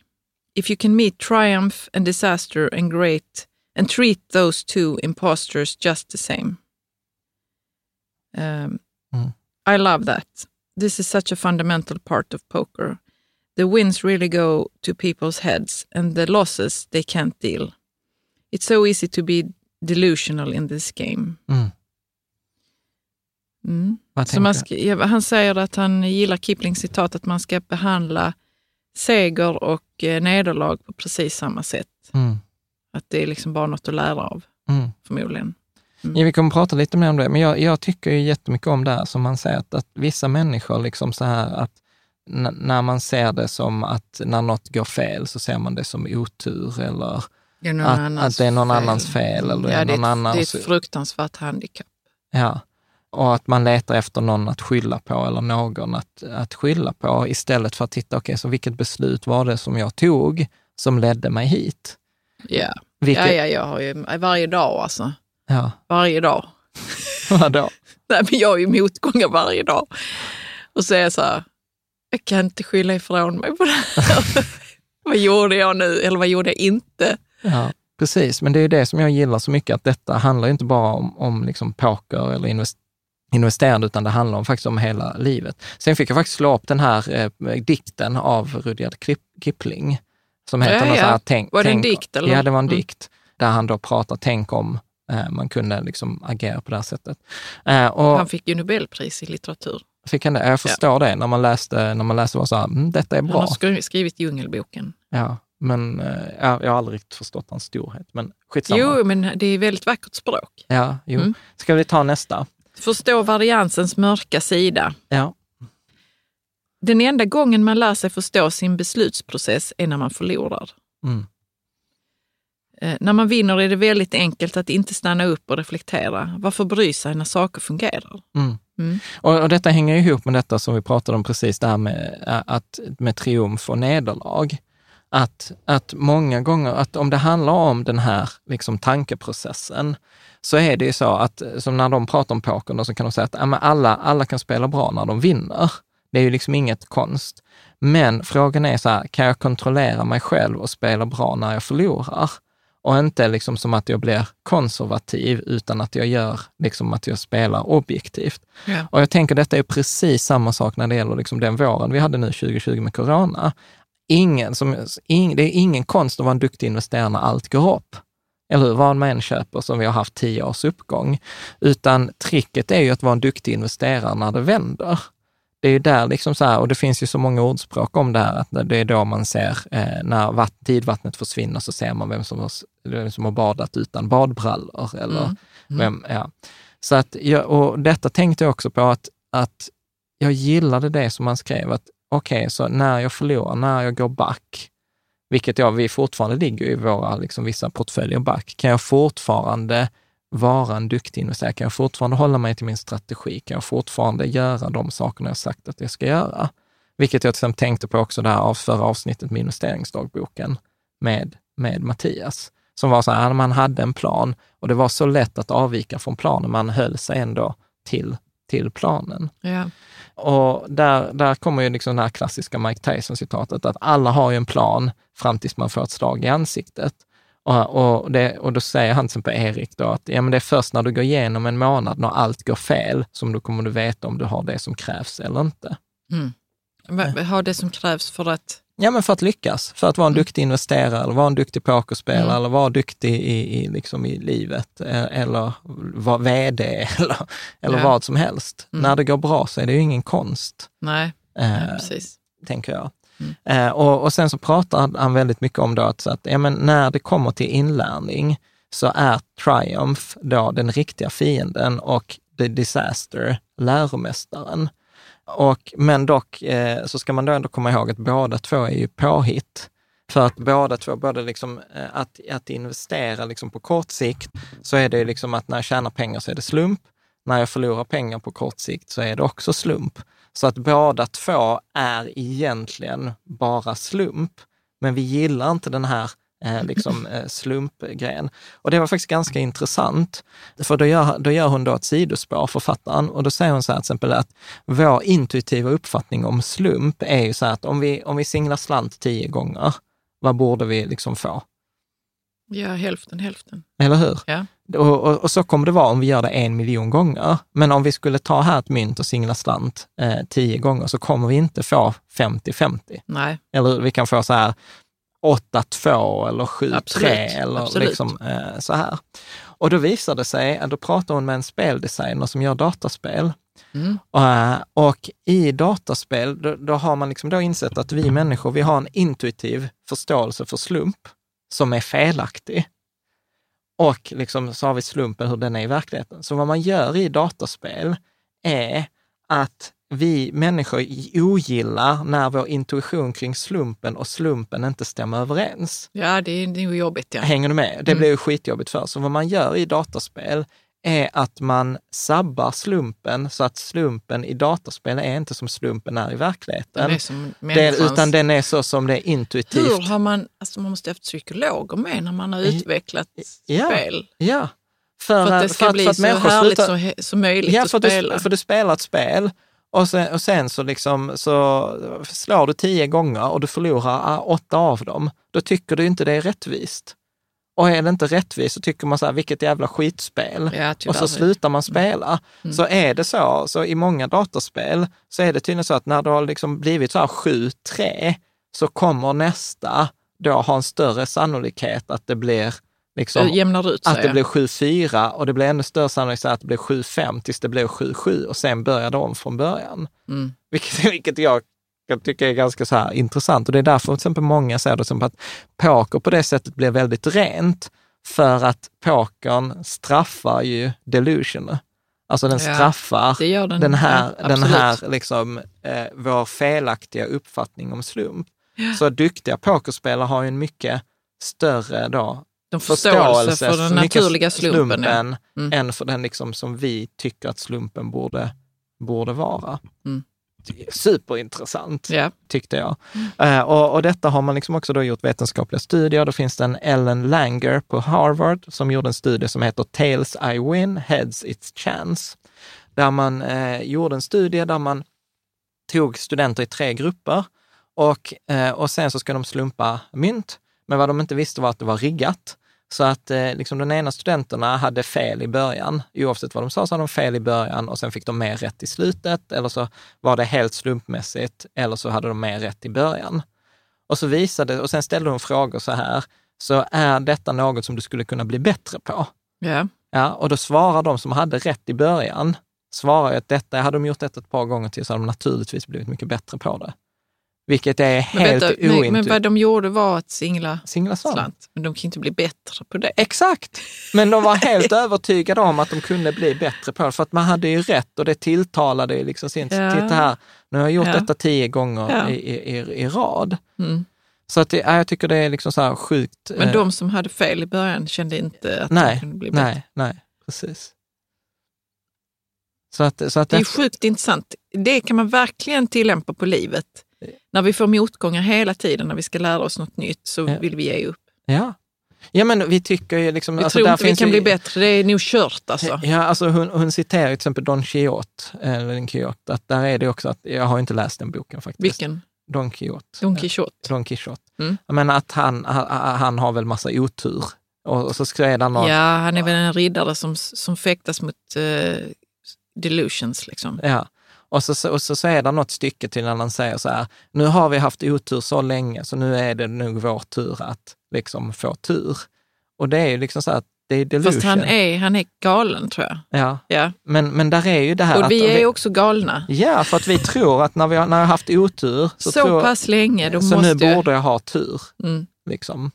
If you can meet triumph and disaster and great and treat those two impostors just the same. Um, I love that. This is such a fundamental part of poker. The wins really go to people's heads, and the losses they can't deal. It's so easy to be delusional in this game. Mm. Mm. Så man ska, han säger att han gillar Kiplings citat att man ska behandla seger och eh, nederlag på precis samma sätt. Mm. Att det är liksom bara något att lära av, Mm. förmodligen. Ja, vi kommer prata lite mer om det, men jag, jag tycker ju jättemycket om det här som man säger, att, att vissa människor liksom så här att när man ser det som att när något går fel så ser man det som otur eller Det att, att det är någon annans fel eller Ja, det, är någon ett, annans... det är ett fruktansvärt handikapp. Ja, och att man letar efter någon att skylla på eller någon att, att skylla på istället för att titta, okej, så vilket beslut var det som jag tog som ledde mig hit? Ja. Vilket, ja, ja, jag har ju varje dag alltså. Ja. Varje dag. <laughs> vadå? Nej, men jag har ju motgångar varje dag. Och så är jag så här, jag kan inte skylla ifrån mig på det här. <laughs> vad gjorde jag nu? Eller vad gjorde jag inte? Ja, precis. Men det är det som jag gillar så mycket, att detta handlar inte bara om, om liksom poker eller invest, investerande, utan det handlar om, faktiskt om hela livet. Sen fick jag faktiskt slå upp den här eh, dikten av Rudyard Kip- Kipling, som heter Ja, något ja. här, tänk, Var det en tänk- dikt, eller? Ja, det var en Mm. dikt, där han då pratar, tänk om man kunde liksom agera på det här sättet. Eh, och Han fick ju Nobelpris i litteratur. fick han det? Jag förstår det, när man läste, när man läste var så här, mm, detta är Han bra. har skri- skrivit Djungelboken. Ja, men eh, ja, jag har aldrig förstått hans storhet, men skitsamma. Jo, men det är väldigt vackert språk. Ja, jo. Mm. Ska vi ta nästa? Förstå variansens mörka sida. Ja. Den enda gången man lär sig förstå sin beslutsprocess är när man förlorar. Mm. Eh, när man vinner är det väldigt enkelt att inte stanna upp och reflektera. Varför bry sig när saker fungerar? Mm. Mm. Och, och detta hänger ihop med detta som vi pratade om precis, det här med, att, med triumf och nederlag. Att, att många gånger, att om det handlar om den här liksom, tankeprocessen, så är det ju så att, som när de pratar om poker, då, så kan de säga att ja, alla, alla kan spela bra när de vinner. Det är ju liksom inget konst. Men frågan är så här, kan jag kontrollera mig själv och spela bra när jag förlorar? Och inte liksom som att jag blir konservativ, utan att jag gör liksom att jag spelar objektivt. Ja. Och jag tänker detta är precis samma sak när det gäller liksom den våren vi hade nu 2020 med corona. Ingen som, ing, det är ingen konst att vara en duktig investerare när allt går upp. Eller hur? Vad man än köper som vi har haft tio års uppgång. Utan tricket är ju att vara en duktig investerare när det vänder. Det är ju där liksom så här, och det finns ju så många ordspråk om det här, att det är då man ser, eh, när vatt, tidvattnet försvinner så ser man vem som har, vem som har badat utan badbrallor. Eller Vem, ja. Så att jag, och detta tänkte jag också på att, att jag gillade det som man skrev, att okej, så när jag förlorar, när jag går back, vilket jag, vi fortfarande ligger i våra liksom, vissa portföljer back, kan jag fortfarande vara en duktig investerare? Kan jag fortfarande hålla mig till min strategi? Kan jag fortfarande göra de sakerna jag sagt att jag ska göra? Vilket jag till exempel tänkte på också det här av förra avsnittet med investeringsdagboken med, med Mattias, som var så här, man hade en plan och det var så lätt att avvika från planen, man höll sig ändå till, till planen. Ja. Och där, där kommer ju liksom det här klassiska Mike Tyson-citatet, att alla har ju en plan fram tills man får ett slag i ansiktet. Och, och, det, och då säger han till exempel Erik då att ja, men det är först när du går igenom en månad, när allt går fel, som du kommer du veta om du har det som krävs eller inte. Mm. Har det som krävs för att... Ja, men för att lyckas. För att vara en Mm. duktig investerare, eller vara en duktig pokerspelare, Mm. eller vara duktig i, i, liksom i livet, eh, eller vara vd, <laughs> eller, eller Ja. vad som helst. Mm. När det går bra så är det ju ingen konst, Nej, eh, nej precis. tänker jag. Mm. Eh, och, och sen så pratar han väldigt mycket om då att, så att ja, men när det kommer till inlärning så är Triumph då den riktiga fienden och The Disaster läromästaren. Och, men dock eh, så ska man då ändå komma ihåg att båda två är ju påhitt. För att båda två, både liksom, eh, att, att investera liksom på kort sikt, så är det ju liksom att när jag tjänar pengar så är det slump. När jag förlorar pengar på kort sikt så är det också slump. Så att båda två är egentligen bara slump. Men vi gillar inte den här eh, <laughs> liksom, eh, slumpgrejen. Och det var faktiskt ganska intressant, för då gör, då gör hon då ett sidospår, författaren, och då säger hon så här till exempel att vår intuitiva uppfattning om slump är ju så här att om vi, om vi singlar slant tio gånger, vad borde vi liksom få? Ja, hälften hälften. Eller hur? Ja. Och, och, och så kommer det vara om vi gör det en miljon gånger. Men om vi skulle ta här ett mynt och singla slant eh, tio gånger så kommer vi inte få 50-50. Nej, Eller vi kan få så här 8-2 eller 7-3 Absolut, eller absolut. liksom eh, så här. Och då visar det sig, att då pratar hon med en speldesigner som gör dataspel. Mm. Eh, och i dataspel, då, då har man liksom då insett att vi människor, vi har en intuitiv förståelse för slump som är felaktig. Och liksom så har vi slumpen hur den är i verkligheten. Så vad man gör i dataspel är att vi människor ogillar när vår intuition kring slumpen och slumpen inte stämmer överens. ja det är nog jobbigt. Ja. Hänger du med? Det Mm. blir ju skitjobbigt för. Så vad man gör i dataspel är att man sabbar slumpen så att slumpen i dataspel är inte som slumpen är i verkligheten. Den är utan den är så som det är intuitivt. Hur har man, alltså man måste ha haft psykologer med när man har utvecklat ja. spel. Ja. För, För att det ska för bli för att så härligt slutar- som möjligt Ja, att för spela. du, för du spelar ett spel och sen, och sen så, liksom, så slår du tio gånger och du förlorar ah, åtta av dem. Då tycker du inte det är rättvist. Och är det inte rättvist så tycker man så här, vilket jävla skitspel. ja, och tyvärr. så slutar man spela. Mm. Så är det så, så i många dataspel så är det tydligen så att när det har liksom blivit så här 7-3 så kommer nästa då ha en större sannolikhet att det blir liksom Det jämnar ut sig. att det blir 7-4 och det blir ännu större sannolikhet att det blir 7-5 tills det blir 7-7 och sen börjar det om från början. Mm. Vilket, <laughs> vilket jag jag tycker är ganska så här intressant och det är därför till exempel många säger det som att poker på det sättet blir väldigt rent för att pokern straffar ju delusion. Alltså den Ja, straffar gör den. den här, ja, den här liksom, eh, vår felaktiga uppfattning om slump. Så duktiga pokerspelare har ju en mycket större då, De förståelse för den naturliga slumpen. ja. slumpen Mm. än för den liksom som vi tycker att slumpen borde, borde vara. Mm. Superintressant Ja. tyckte jag. Eh, och, och detta har man liksom också då gjort vetenskapliga studier. Då finns det en Ellen Langer på Harvard som gjorde en studie som heter Tails I win, Heads It's Chance. Där man eh, gjorde en studie där man tog studenter i tre grupper och, eh, och sen så ska de slumpa mynt. Men vad de inte visste var att det var riggat. Så att eh, liksom den ena studenterna hade fel i början. Oavsett vad de sa så hade de fel i början och sen fick de mer rätt i slutet. Eller så var det helt slumpmässigt eller så hade de mer rätt i början. Och så visade, och sen ställde hon frågor så här, så är detta något som du skulle kunna bli bättre på? Ja. Ja, och då svarar de som hade rätt i början, svarar att detta, hade de gjort detta ett par gånger till så hade de naturligtvis blivit mycket bättre på det. Vilket är Men, helt vänta, men, men ointuitivt. vad de gjorde var att singla Singla slant. slant. Men de kan inte bli bättre på det. Exakt! Men de var helt <laughs> övertygade om att de kunde bli bättre på det, för att man hade ju rätt och det tilltalade ju liksom sin, Ja. titta här, nu har jag gjort Ja. detta tio gånger Ja. i, i, i, i rad. Mm. Så att det, ja, jag tycker det är liksom så här sjukt. Men eh, de som hade fel i början kände inte att de nej, kunde bli bättre. nej, nej, precis. Så att, så att Det är det, sjukt intressant. Det kan man verkligen tillämpa på livet. När vi får motgångar hela tiden, när vi ska lära oss något nytt, så Ja. vill vi ge upp. ja. ja, men vi tycker ju liksom... Vi alltså, tror inte vi kan ju- bli bättre, det är nog kört alltså. Ja, alltså hon, hon citerar till exempel Don Quixote, eller Don Quixote, att där är det också att, jag har inte läst den boken faktiskt. Vilken? Don Quixote. Don Quixote. Don Quixote. Mm. Jag menar att han, han, han har väl massa otur. Och, och så skrev han något, Ja, han är väl en riddare som, som fäktas mot eh, delusions. Liksom. ja. Och så, och så, så är det något stycke till när han säger så här, nu har vi haft otur så länge, så nu är det nog vår tur att liksom få tur. Och det är ju liksom så att det är delusion. Fast han är, han är galen tror jag. Ja, Ja. men, men där är ju det här Och att... vi är ju också galna. Ja, för att vi tror att när vi har, när jag har haft otur så, Så, tror, pass länge, då så måste nu jag... borde jag ha tur. Mm. Liksom.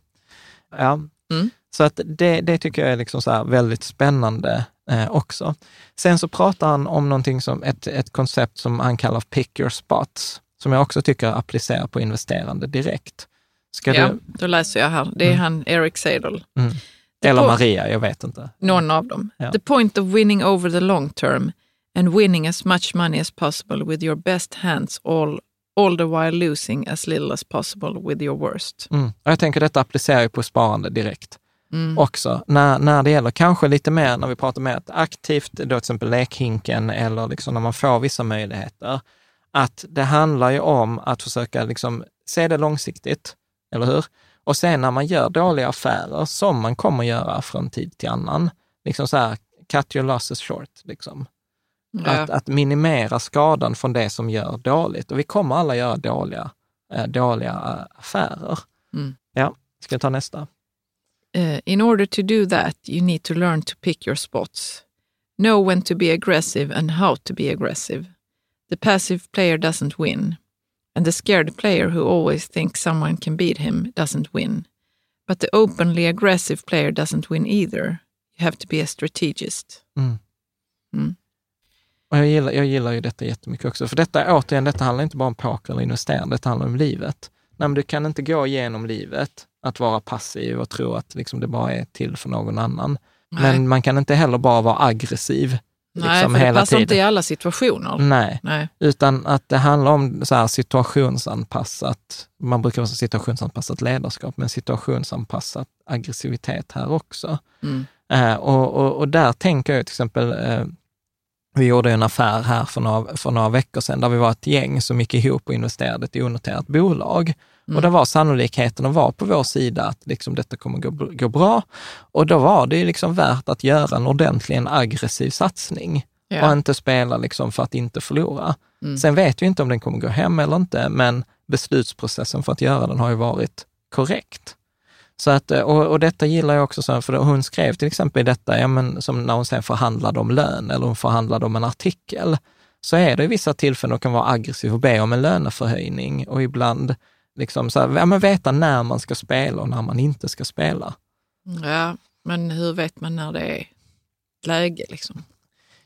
Ja. Mm. Så att det, det tycker jag är liksom så väldigt spännande eh, också. Sen så pratar han om någonting som ett, ett koncept som han kallar pick your spots, som jag också tycker applicerar på investerande direkt. Ska Ja, du, då läser jag här. Det är han Eric Seidel. mm. Eller på- Maria, jag vet inte. Någon av dem. Ja. The point of winning over the long term and winning as much money as possible with your best hands all, all the while losing as little as possible with your worst. Mm. Och jag tänker detta applicerar ju på sparande direkt Mm. också. När, när det gäller kanske lite mer, när vi pratar mer aktivt, då till exempel lekhinken eller liksom när man får vissa möjligheter, att det handlar ju om att försöka liksom se det långsiktigt, eller hur? Och sen när man gör dåliga affärer, som man kommer göra från tid till annan, liksom så här, cut your losses short, liksom. Att, Ja. att minimera skadan från det som gör dåligt. Och vi kommer alla göra dåliga, eh, dåliga eh, affärer. Mm. Ja, ska jag ta nästa? Uh, in order to do that, you need to learn to pick your spots. Know when to be aggressive and how to be aggressive. The passive player doesn't win, and the scared player who always thinks someone can beat him doesn't win. But the openly aggressive player doesn't win either. You have to be a strategist. Mm. Mm. Och jag, gillar, jag gillar ju detta jättemycket också, för detta återigen, detta handlar inte bara om poker eller investerande, detta handlar om livet. Nej, men du kan inte gå igenom livet att vara passiv och tro att liksom det bara är till för någon annan. Nej. Men man kan inte heller bara vara aggressiv Nej, liksom för det hela passar tiden. inte i alla situationer. Nej, Nej. utan att det handlar om så här situationsanpassat, man brukar säga situationsanpassat ledarskap, men situationsanpassat aggressivitet här också. Mm. Eh, och, och, och där tänker jag till exempel, eh, vi gjorde en affär här för några, för några veckor sedan, där vi var ett gäng som gick ihop och investerade i ett onoterat bolag. Och det var sannolikheten att vara på vår sida att liksom detta kommer gå, gå bra. Och då var det ju liksom värt att göra en ordentlig, en aggressiv satsning Ja. och inte spela liksom för att inte förlora. Mm. Sen vet vi inte om den kommer gå hem eller inte, men beslutsprocessen för att göra den har ju varit korrekt. Så att, eh, och, och detta gillar jag också, så för hon skrev till exempel i detta, ja, men, som när hon sen förhandlade om lön eller hon förhandlade om en artikel, så är det i vissa tillfällen hon kan vara aggressiv och be om en löneförhöjning och ibland liksom så här, ja, men veta när man ska spela och när man inte ska spela. ja, men hur vet man när det är läge? Liksom?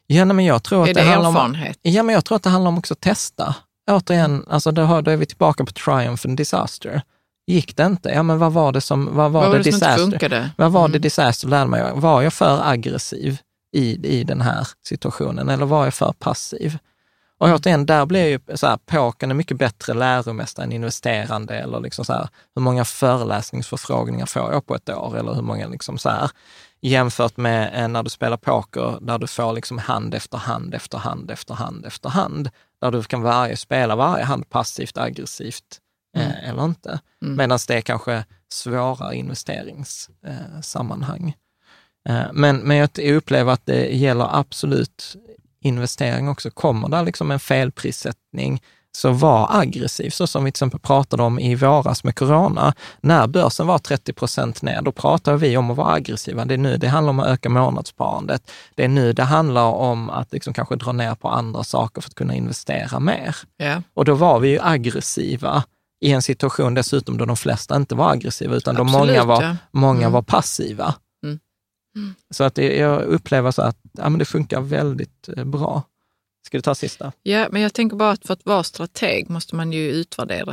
Ja, men jag tror att Är det handlar om, erfarenhet? Ja, men jag tror att det handlar om också att testa. Återigen, alltså då, har- då är vi tillbaka på triumph and disaster. Gick det inte? Ja, men vad var det som, vad var Vad det det som inte disaster? funkade? Vad var det Mm. disaster lärde mig? Var jag för aggressiv i, i den här situationen eller var jag för passiv? Och återigen, där blir ju så här, pokern en mycket bättre läromästare än investerande eller liksom så här, hur många föreläsningsförfrågningar får jag på ett år eller hur många liksom så här, jämfört med eh, när du spelar poker där du får liksom hand efter hand efter hand efter hand efter hand, där du kan varje, spela varje hand passivt, aggressivt eh, eller inte. Mm. Medan det är kanske svåra investeringssammanhang. Eh, men, men jag upplever att det gäller absolut investering också. Kommer det liksom en felprissättning, så var aggressiv, så som vi till exempel pratade om i våras med corona. När börsen var 30 procent ner, då pratar vi om att vara aggressiva. Det är nu det handlar om att öka månadssparandet. Det är nu det handlar om att liksom kanske dra ner på andra saker för att kunna investera mer. Ja. Och då var vi ju aggressiva i en situation dessutom då de flesta inte var aggressiva, utan Absolut, många, var, ja. många Mm. var passiva. Mm. Så att jag upplever så att ja, men det funkar väldigt eh, bra. Ska du ta sista? ja, men jag tänker bara att för att vara strateg måste man ju utvärdera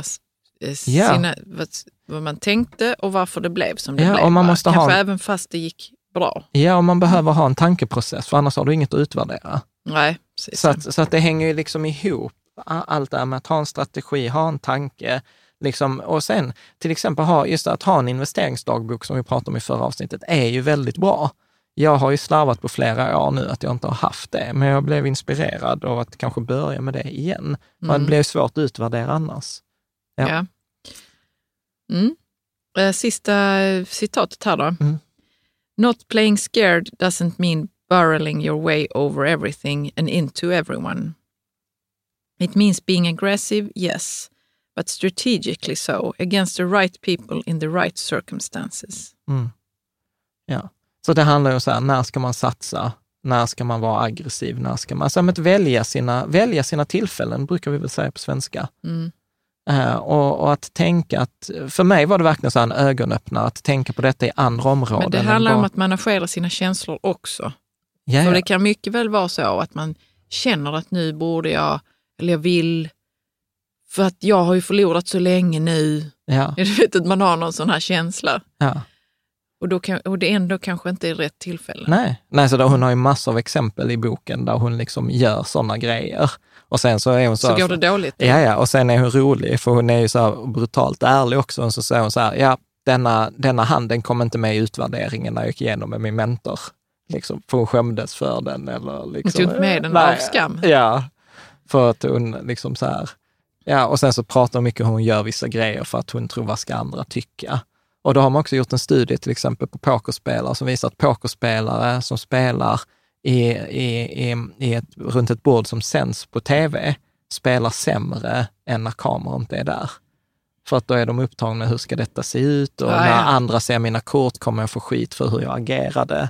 eh, Ja. sina, vad, vad man tänkte och varför det blev som det Ja, blev. och man måste ha Kanske en- även fast det gick bra. Ja, och man behöver ha en tankeprocess, för annars har du inget att utvärdera. Nej, precis. Så att, så att det hänger ju liksom ihop, allt det här med att ha en strategi, ha en tanke, liksom, och sen till exempel ha, just att ha en investeringsdagbok som vi pratade om i förra avsnittet, är ju väldigt bra. Jag har ju slarvat på flera år nu att jag inte har haft det, men jag blev inspirerad av att kanske börja med det igen. Mm. det blir svårt att utvärdera annars. Ja. Ja. Mm. Eh, Sista eh, citatet här då. Mm. Not playing scared doesn't mean barreling your way over everything and into everyone. It means being aggressive, yes, but strategically so, against the right people in the right circumstances. Mm. Ja, så det handlar ju om så här, när ska man satsa? När ska man vara aggressiv? När ska man, alltså att välja sina, välja sina tillfällen, brukar vi väl säga på svenska. Mm. Uh, och, och, att tänka att, för mig var det verkligen så en ögonöppnare, att tänka på detta i andra områden. Men det handlar bara... om att managera sina känslor också. Ja, För det kan mycket väl vara så att man känner att nu borde jag, eller jag vill, för att jag har ju förlorat så länge nu. Ja. <laughs> Du vet att man har någon sån här känsla. Ja. Och, då kan, och det ändå kanske inte är rätt tillfälle. Nej, Nej så då, hon har ju massor av exempel i boken där hon liksom gör sådana grejer. Och sen så är hon så... Så går det dåligt? Ja, ja, och sen är hon rolig, för hon är ju så brutalt ärlig också. Och så säger hon så här, ja, denna, denna handen kom inte med i utvärderingen när jag gick igenom med min mentor. Liksom, för hon skämdes för den. Eller liksom, hon tog inte med den nej, av skam? Ja, för att hon liksom så här, ja, och sen så pratar hon mycket om hur hon gör vissa grejer för att hon tror vad ska andra tycka. Och då har man också gjort en studie till exempel på pokerspelare som visar att pokerspelare som spelar i, i, i, i ett, runt ett bord som sänds på tv spelar sämre än när kameran inte är där. För att då är de upptagna med hur ska detta se ut och Ja, när ja. andra ser mina kort kommer jag få skit för hur jag agerade.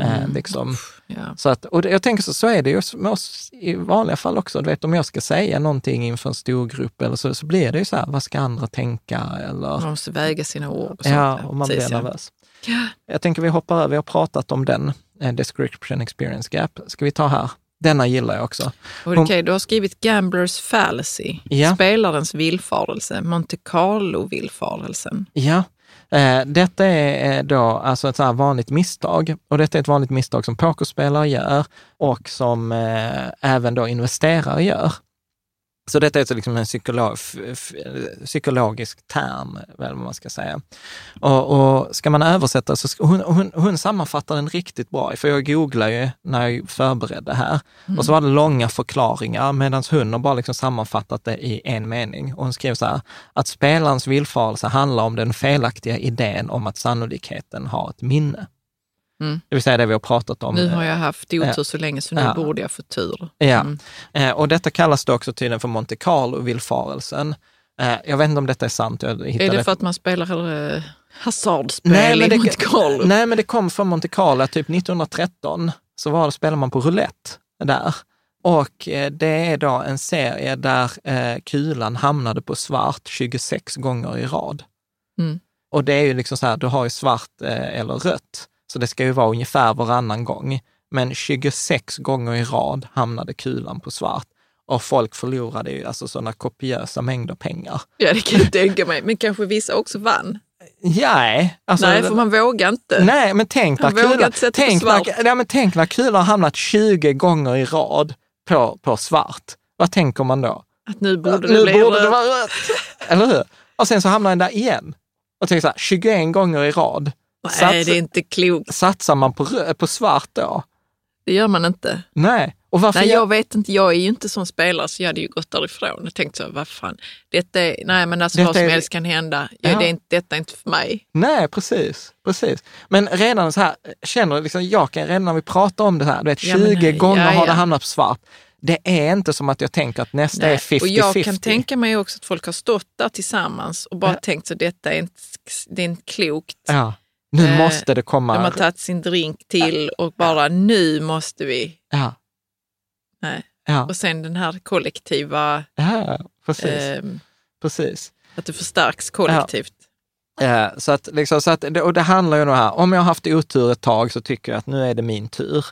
Eh, liksom. Ja. Så att, och jag tänker så, så är det ju med oss i vanliga fall också. Du vet, om jag ska säga någonting inför en stor grupp eller så, så blir det ju så här, vad ska andra tänka? Eller, Man måste väga sina ord. Och ja, och man Precis, blir ja. nervös. Jag tänker vi hoppar över, vi har pratat om den, eh, description experience gap. Ska vi ta här? Denna gillar jag också. Okej, du har skrivit Gamblers fallacy, Ja. spelarens villfarelse, Monte Carlo-villfarelsen. Ja, eh, detta är eh, då alltså ett så här vanligt misstag och detta är ett vanligt misstag som pokerspelare gör och som eh, även då investerare gör. Så detta är alltså liksom en psykolog, psykologisk term, väl vad man ska säga. Och, och ska man översätta så, hon, hon, hon sammanfattar den riktigt bra, för jag googlade ju när jag förberedde här och så var det långa förklaringar medan hon har bara liksom sammanfattat det i en mening. Och hon skrev så här, att spelarens villfarelse handlar om den felaktiga idén om att sannolikheten har ett minne. Mm. Det vill säga det vi har pratat om. Nu har jag haft otur Ja. så länge så nu Ja. borde jag få tur. Ja, Mm. eh, och detta kallas då också tydligen för Monte Carlo-villfarelsen. Eh, jag vet inte om detta är sant. Är det för att man spelar uh, hasardspel Nej, men i det- Monte Carlo? Nej, men det kom från Monte Carlo typ 1913. Så var det, spelade man på roulette där. Och eh, det är då en serie där eh, kulan hamnade på svart 26 gånger i rad. Mm. Och det är ju liksom så här, du har ju svart eh, eller rött, så det ska ju vara ungefär varannan gång. Men 26 gånger i rad hamnade kulan på svart. Och folk förlorade ju alltså sådana kopiösa mängder pengar. Ja, det kan jag tänka mig. Men kanske vissa också vann. Nej, alltså, Nej, för man vågar inte. Nej, men tänk när, kulan, tänk, när, ja, men tänk när kulan har hamnat 20 gånger i rad på, på svart. Vad tänker man då? Att nu borde det nu bli borde det vara rött. Eller hur? Och sen så hamnar den där igen. Och tänker så här, 21 gånger i rad. Nej, det är inte klokt. Satsar man på, rö- på svart då? Det gör man inte. Nej. Och varför Nej, jag vet inte. Jag är ju inte som spelare så jag hade ju gått därifrån och tänkt så, vad fan. Detta är, nej, men alltså Detta vad som är- helst kan hända. Ja, Ja. det är inte, detta är inte för mig. Nej, precis. precis. Men redan så här, känner liksom, jag kan redan när vi pratar om det här, du vet, 20 Ja, men nej, gånger ja, har det hamnat på svart. Det är inte som att jag tänker att nästa är Nej. 50-50. Och jag kan tänka mig också att folk har stått där tillsammans och bara tänkt så detta är inte, det är inte klokt. Ja, nu Eh, måste det komma. De har tagit sin drink till och bara nu måste vi. Ja, Nej. ja, Och sen den här kollektiva, ja precis. ehm, precis. att det förstärks kollektivt. Eh, Så att, liksom, så att, och det handlar ju om det här, om jag har haft otur ett tag så tycker jag att nu är det min tur.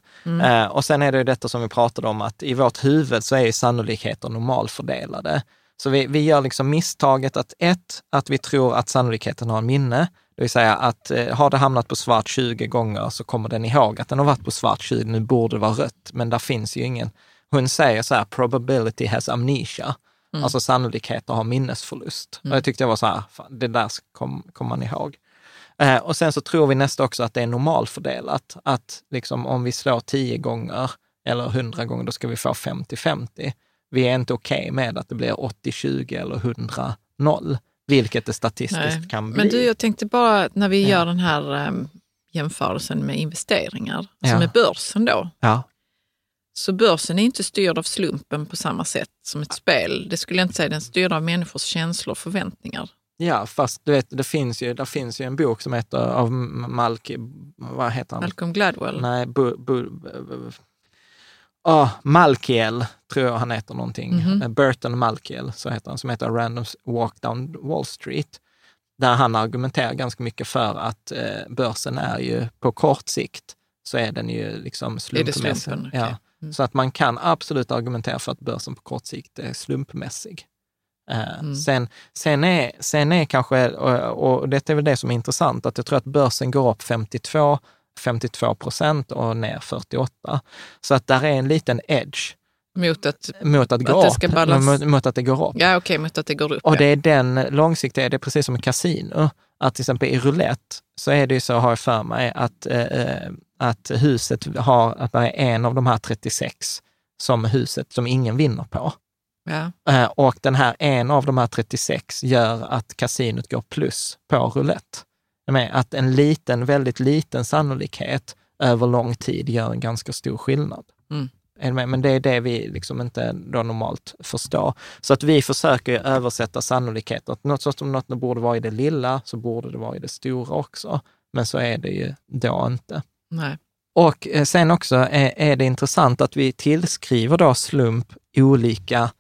Eh, och sen är det ju detta som vi pratade om, att i vårt huvud så är ju sannolikheter normalfördelade. Så vi, vi gör liksom misstaget att ett, att vi tror att sannolikheten har en minne, det vill säga att eh, har det hamnat på svart 20 gånger så kommer den ihåg att den har varit på svart 20, nu borde det vara rött, men där finns ju ingen. Hon säger så här, probability has amnesia. Alltså sannolikheter har minnesförlust. Och jag tyckte det var så här, fan, det där kommer kom man ihåg. Eh, och sen så tror vi nästa också att det är normalfördelat. Att liksom om vi slår 10 gånger eller 100 gånger, då ska vi få 50-50. Vi är inte okej med att det blir 80-20 eller 100-0, vilket det statistiskt Nej. kan bli. Men du, jag tänkte bara när vi Ja. gör den här ehm, jämförelsen med investeringar, Ja. alltså med börsen då. Ja, Så börsen är inte styrd av slumpen på samma sätt som ett spel. Det skulle jag inte säga, den är styrd av människors känslor och förväntningar. Ja, fast du vet, det finns ju, det finns ju en bok som heter av Malk, vad heter han? Malcolm Gladwell. Nej, bu, bu, bu, oh, Malkiel, tror jag han heter någonting. Mhm. Burton Malkiel, så heter han, som heter Random Walk Down Wall Street. Där han argumenterar ganska mycket för att eh, börsen är ju på kort sikt så är den ju liksom slumpmässig. slumpen? Okej. Ja. Mm. Så att man kan absolut argumentera för att börsen på kort sikt är slumpmässig. Eh, Mm. Sen, sen, är, sen är kanske, och, och det är väl det som är intressant, att jag tror att börsen går upp 52, 52 procent och ner 48. Så att där är en liten edge Mot att, mot att gå Att det upp, mot, mot att det går upp. ja, okej, mot att det går upp. Och ja. det är den långsiktiga, det är precis som i kasino. Att till exempel i roulette så är det ju så, har jag för mig, att, eh, att huset har, att det är en av de här 36 som huset som ingen vinner på. Ja. Eh, och den här, en av de här 36 gör att kasinot går plus på roulette. Att en liten, väldigt liten sannolikhet över lång tid gör en ganska stor skillnad. Mm. Men det är det vi liksom inte normalt förstår. Så att vi försöker översätta sannolikheter. Att något så som något borde vara i det lilla, så borde det vara i det stora också. Men så är det ju då inte. Nej. Och eh, sen också är, är det intressant att vi tillskriver då slump olika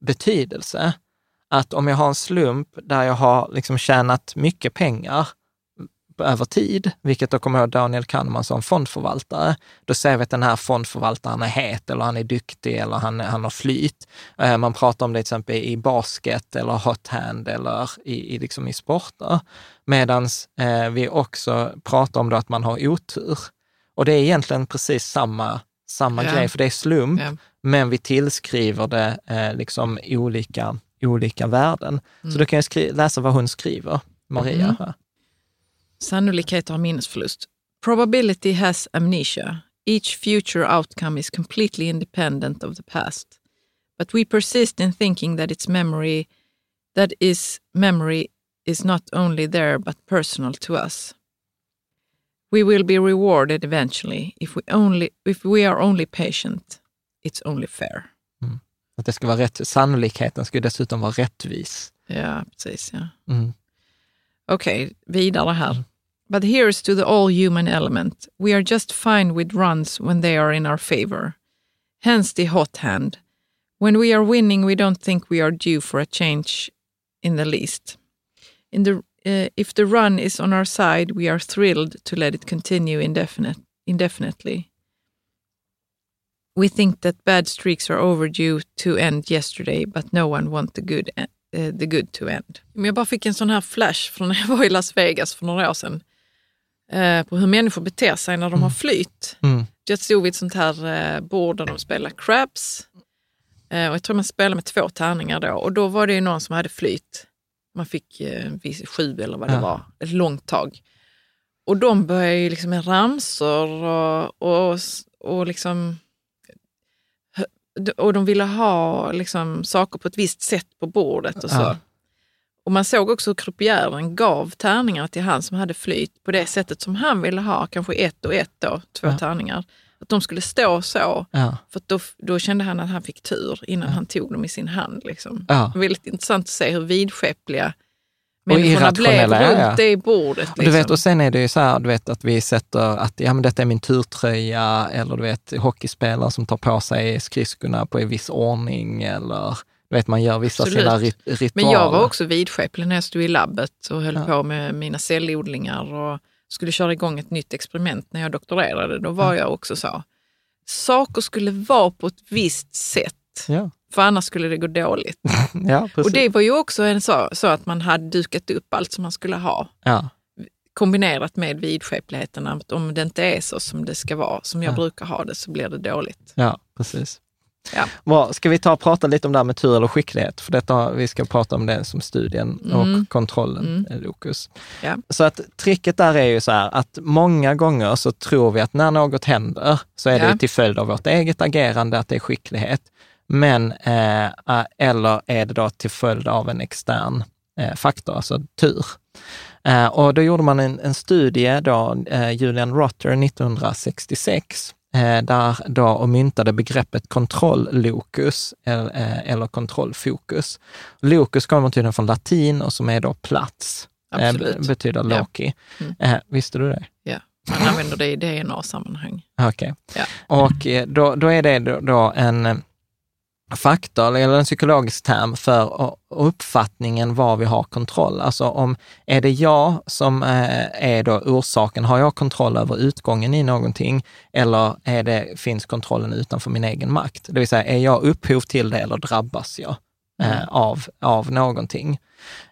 betydelse. Att om jag har en slump där jag har liksom tjänat mycket pengar över tid, vilket då kommer jag ihåg Daniel Kahneman som fondförvaltare, då säger vi att den här fondförvaltaren är het eller han är duktig eller han, han har flyt. Eh, Man pratar om det till exempel i basket eller hot hand eller i, i, liksom i sporter. Medan eh, vi också pratar om då att man har otur. Och det är egentligen precis samma, samma Ja. grej, för det är slump, Ja. men vi tillskriver det eh, liksom olika, olika värden. Mm. Så då kan jag läsa vad hon skriver, Maria. Mhm. Sannolikhet har minnesförlust. Probability has amnesia. Each future outcome is completely independent of the past. But we persist in thinking that its memory, that is memory, is not only there but personal to us. We will be rewarded eventually if we only if we are only patient. It's only fair. Att det ska vara rätt, sannolikheten ska dessutom vara rättvis. Ja, precis. Ja. Mm. Okej, vidare här. But here's to the all human element. We are just fine with runs when they are in our favor. Hence the hot hand. When we are winning, we don't think we are due for a change in the least. In the, uh, if the run is on our side, we are thrilled to let it continue indefinite, indefinitely. We think that bad streaks are overdue to end yesterday, but no one want the good, the good to end. Men jag bara fick en sån här flash från när jag var i Las Vegas för några år sedan. Eh, på hur människor beter sig när de har flyt. Mm. Jag stod vid ett sånt här eh, bord där de spelar craps. Eh, och jag tror man spelade med två tärningar då. Och då var det ju någon som hade flyt. Man fick eh, sju eller vad det Ja. var, ett långt tag. Och de började ju liksom med ramsor och, och, och liksom och de ville ha liksom, saker på ett visst sätt på bordet och så. Ja. Och man såg också hur croupieren gav tärningar till han som hade flyt på det sättet som han ville ha, kanske ett och ett då, två Ja. tärningar. Att de skulle stå så, Ja. för då, då kände han att han fick tur innan han tog dem i sin hand. Liksom. Väldigt intressant att se hur vidskepliga människorna blev ja, runt ja. det bordet. Och, du vet, liksom. och sen är det ju så här, du vet att vi sätter att ja, men detta är min turtröja eller du vet hockeyspelare som tar på sig skridskorna på en viss ordning eller du vet man gör vissa Absolut. sina rit- ritualer. Men jag var också vidskeplig när jag stod i labbet och höll Ja. på med mina cellodlingar och skulle köra igång ett nytt experiment när jag doktorerade. Då var jag också så. Saker skulle vara på ett visst sätt, Ja, för annars skulle det gå dåligt. <laughs> ja precis. Och det var ju också en så, så att man hade dukat upp allt som man skulle ha. ja. Kombinerat med vidskepligheten, att om det inte är så som det ska vara, som jag Ja. brukar ha det, så blir det dåligt. ja, precis. Ja. Bra, ska vi ta och prata lite om det här med tur eller skicklighet? För detta, vi ska prata om det som studien Mm. och kontrollen, mm. Lokus. Ja. Så att tricket där är ju så här att många gånger så tror vi att när något händer så är det Ja. ju till följd av vårt eget agerande, att det är skicklighet. Men, eh, eller är det då till följd av en extern eh, faktor, alltså tur. Eh, och då gjorde man en, en studie, då, eh, Julian Rotter 1966, eh, där då och myntade begreppet kontrolllokus eller, eh, eller kontrollfokus. Lokus kommer tydligen från latin och som är då plats. Eh, Absolut. betyder Ja. Loki. Mm. Eh, visste du det? Ja. Man använder det i DNA-sammanhang. Okej. Ja. Och eh, då, då är det då, en eh, faktor eller en psykologisk term för uppfattningen var vi har kontroll. Alltså om, är det jag som eh, är då orsaken, har jag kontroll över utgången i någonting eller är det, finns kontrollen utanför min egen makt? Det vill säga, är jag upphov till det eller drabbas jag eh, av, av någonting?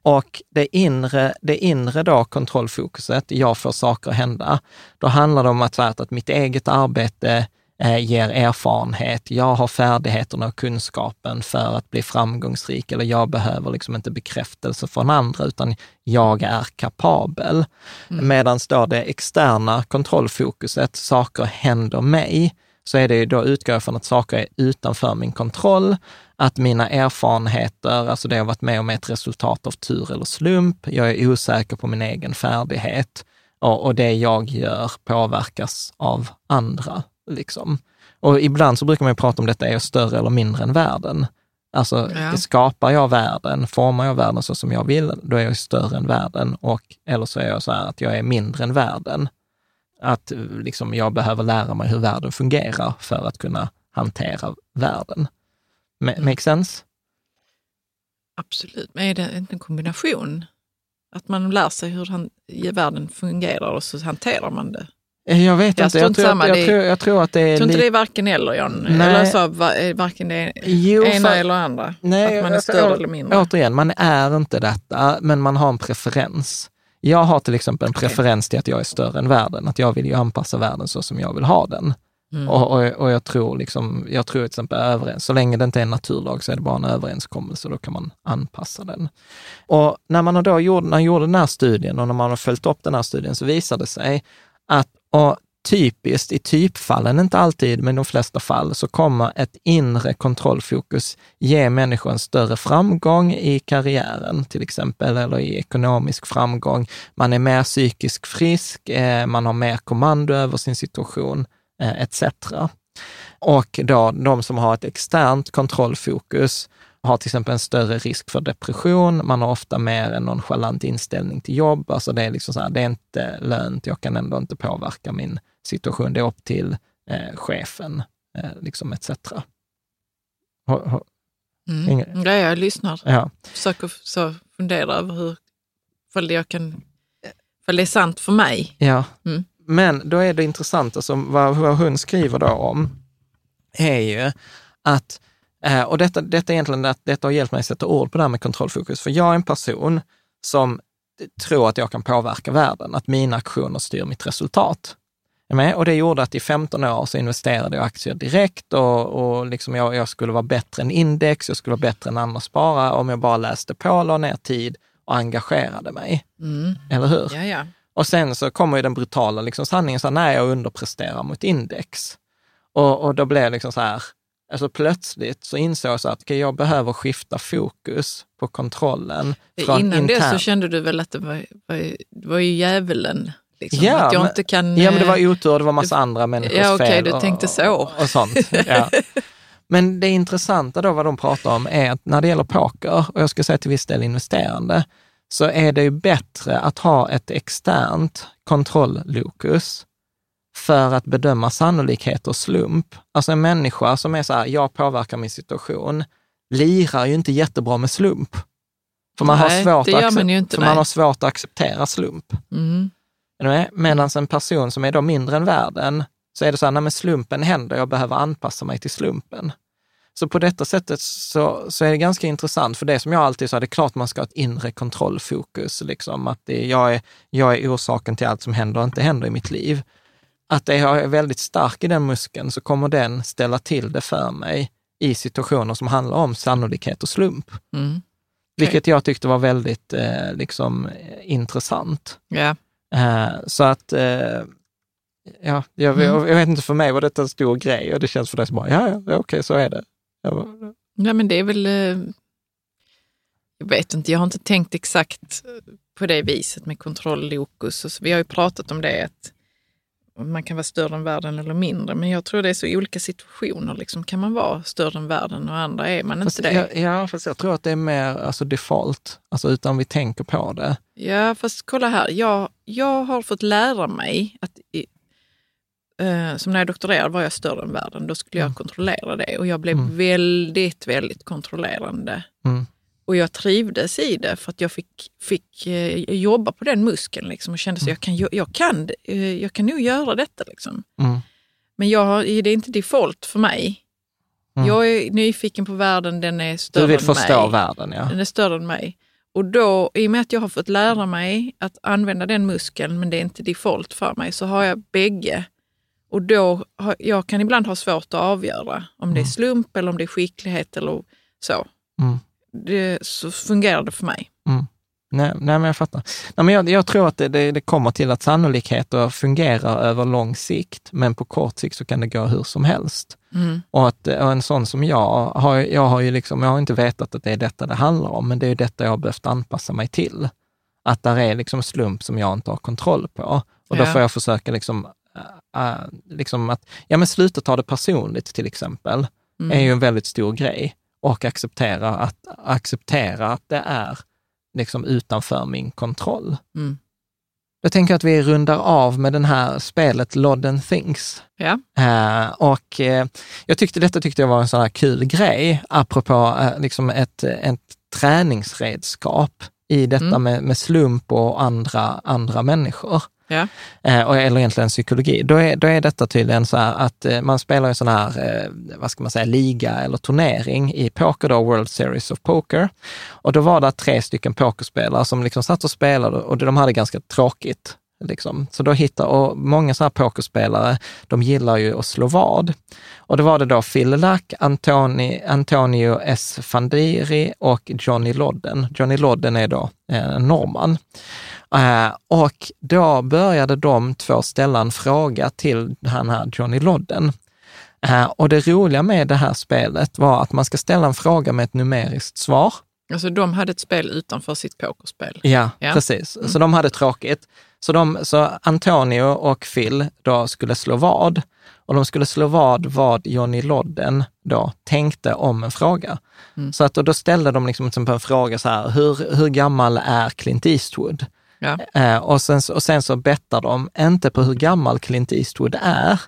Och det inre, det inre då, kontrollfokuset, jag får saker hända, då handlar det om att, så här, att mitt eget arbete ger erfarenhet, jag har färdigheterna och kunskapen för att bli framgångsrik, eller jag behöver liksom inte bekräftelse från andra, utan jag är kapabel. Medan då det externa kontrollfokuset, saker händer mig, så är det ju då utgår jag från att saker är utanför min kontroll, att mina erfarenheter, alltså det jag varit med om är ett resultat av tur eller slump, jag är osäker på min egen färdighet och, och det jag gör påverkas av andra. Liksom. Och ibland så brukar man prata om detta, är jag större eller mindre än världen? Alltså, Ja. skapar jag världen, formar jag världen så som jag vill, då är jag större än världen. Och, eller så är jag så här att jag är mindre än världen. Att liksom, jag behöver lära mig hur världen fungerar för att kunna hantera världen. Ma- Mm. Make sense? Absolut. Men är det inte en kombination? Att man lär sig hur han, världen fungerar och så hanterar man det. Eh, Jag vet Jag inte, jag tror, samma, att, jag, tror, jag tror att det är Jag tror inte det är varken eller, John. Nej. Eller så, varken det Jo, ena för- eller andra. Nej, att man är större eller mindre. Återigen, man är inte detta, men man har en preferens. Jag har till exempel en preferens till att jag är större än världen, att jag vill ju anpassa världen så som jag vill ha den. Mm. Och, och, och jag tror liksom, jag tror till exempel överens, så länge det inte är en naturlag så är det bara en överenskommelse, då kan man anpassa den. Och när man då gjort, när man gjorde den här studien och när man har följt upp den här studien så visade det sig att, och typiskt i typfallen, inte alltid, men i de flesta fall, så kommer ett inre kontrollfokus ge människor en större framgång i karriären till exempel, eller i ekonomisk framgång. Man är mer psykiskt frisk, eh, man har mer kommando över sin situation, eh, etc. Och då de som har ett externt kontrollfokus har till exempel en större risk för depression, man har ofta mer en nonchalant inställning till jobb, alltså det är liksom så här, det är inte lönt, jag kan ändå inte påverka min situation, det är upp till eh, chefen, eh, liksom etc. Ho- ho- Mm. Inge- Ja, jag lyssnar. Ja. Försöker så fundera över hur, ifall det, jag kan, ifall det är sant för mig. Ja, Mm. men då är det intressant, alltså, vad, vad hon skriver då om, är ju att, eh, och detta, detta är egentligen att detta har hjälpt mig att sätta ord på det här med kontrollfokus, för jag är en person som tror att jag kan påverka världen, att mina aktioner styr mitt resultat. Och det gjorde att i 15 år så investerade jag aktier direkt och, och liksom jag, jag skulle vara bättre än index, jag skulle vara bättre än andra sparare om jag bara läste på, la ner tid och engagerade mig. Mm. Eller hur? Ja, ja. Och sen så kommer ju den brutala liksom sanningen, så här, nej, jag underpresterar mot index. Och, och då blev det liksom så här, alltså plötsligt så insåg jag så att okay, jag behöver skifta fokus på kontrollen. Från Innan det så intern- kände du väl att det var, var, var ju djävulen. Liksom. Ja, att jag men- inte kan... Ja, men det var eh, otur, det var massa andra människors Ja, okej, fel. du och- tänkte så. Och, och sånt. Ja. <laughs> Men det intressanta då vad de pratar om är att när det gäller poker, och jag ska säga till viss del investerande, så är det ju bättre att ha ett externt kontrolllokus för att bedöma sannolikhet och slump. Alltså en människa som är så här, jag påverkar min situation, lirar ju inte jättebra med slump. För man, har, Nej, svårt det att man inte, för man har svårt att acceptera slump. Mm. Medan en person som är då mindre än världen, så är det så här, nej men slumpen händer, jag behöver anpassa mig till slumpen. Så på detta sättet så, så är det ganska intressant, för det som jag alltid sa, det är klart man ska ha ett inre kontrollfokus, liksom, att det, jag, är, jag är orsaken till allt som händer och inte händer i mitt liv. Att är jag är väldigt stark i den muskeln så kommer den ställa till det för mig i situationer som handlar om sannolikhet och slump. Mm. Vilket jag tyckte var väldigt eh, liksom, intressant. Ja. Eh, så att, eh, ja, jag, Mm. jag, jag vet inte, för mig var detta en stor grej och det känns för dig som bara, ja, ja, okej, så är det. Jag ja, men det är väl... eh, Jag vet inte, jag har inte tänkt exakt på det viset med kontrolllokus. Vi har ju pratat om det, att man kan vara större än världen eller mindre. Men jag tror det är så i olika situationer. Liksom, kan man vara större än världen och andra är man Fast, inte det. ja, ja, fast jag tror att det är mer alltså default, alltså utan vi tänker på det. Ja, fast kolla här. Jag, jag har fått lära mig att i, eh, som när jag doktorerade var jag större än världen. Då skulle jag kontrollera det och jag blev väldigt, väldigt kontrollerande. Mm. Och jag trivdes i det för att jag fick, fick eh, jobba på den muskeln liksom, och kände att jag kan, jag, kan, eh, jag kan nog göra detta. Liksom. Mm. Men jag, det är inte default för mig. Mm. Jag är nyfiken på världen, den är större Du vill än förstå mig. världen, ja. Den är större än mig. Och då, i och med att jag har fått lära mig att använda den muskeln, men det är inte default för mig, så har jag bägge. Och då, har, jag kan ibland ha svårt att avgöra om det är slump eller om det är skicklighet eller så. Mm. Det, så fungerar det för mig. Nej, nej, men jag fattar. Nej, men jag, jag tror att det, det, det kommer till att sannolikheter fungerar över lång sikt, men på kort sikt så kan det gå hur som helst. Mm. Och, att, och en sån som jag, har, jag har ju liksom, jag har inte vetat att det är detta det handlar om, men det är ju detta jag har behövt anpassa mig till. Att där är liksom slump som jag inte har kontroll på. Och då Ja. får jag försöka liksom, äh, liksom att, ja men sluta ta det personligt till exempel, Mm. är ju en väldigt stor grej. Och acceptera att, acceptera att det är liksom utanför min kontroll. Mm. Jag tänker att vi rundar av med det här spelet Lodden Things. Ja. Eh, och eh, jag tyckte detta tyckte jag var en sån här kul grej, apropå eh, liksom ett, ett träningsredskap i detta Mm. med, med slump och andra, andra människor. Ja. Eh, och, eller egentligen psykologi. Då är, då är detta tydligen så här att eh, man spelar en sån här, eh, vad ska man säga, liga eller turnering i poker, då, World Series of Poker. Och då var det tre stycken pokerspelare som liksom satt och spelade och de hade ganska tråkigt. Liksom. Så då hittar, och många så här pokerspelare, de gillar ju att slå vad. Och då var det då Phil Lack, Antoni, Antonio S. Fandiri och Johnny Lodden. Johnny Lodden är då eh, norrman. Eh, och då började de två ställa en fråga till den här Johnny Lodden. Eh, och det roliga med det här spelet var att man ska ställa en fråga med ett numeriskt svar. Alltså de hade ett spel utanför sitt pokerspel. Ja, Ja. precis. Så de hade tråkigt. Så, de, så Antonio och Phil då skulle slå vad. Och de skulle slå vad vad Johnny Lodden då tänkte om en fråga. Så att, då ställde de liksom en fråga så här, hur, hur gammal är Clint Eastwood? Ja. Eh, och, sen, och sen så bettar de inte på hur gammal Clint Eastwood är,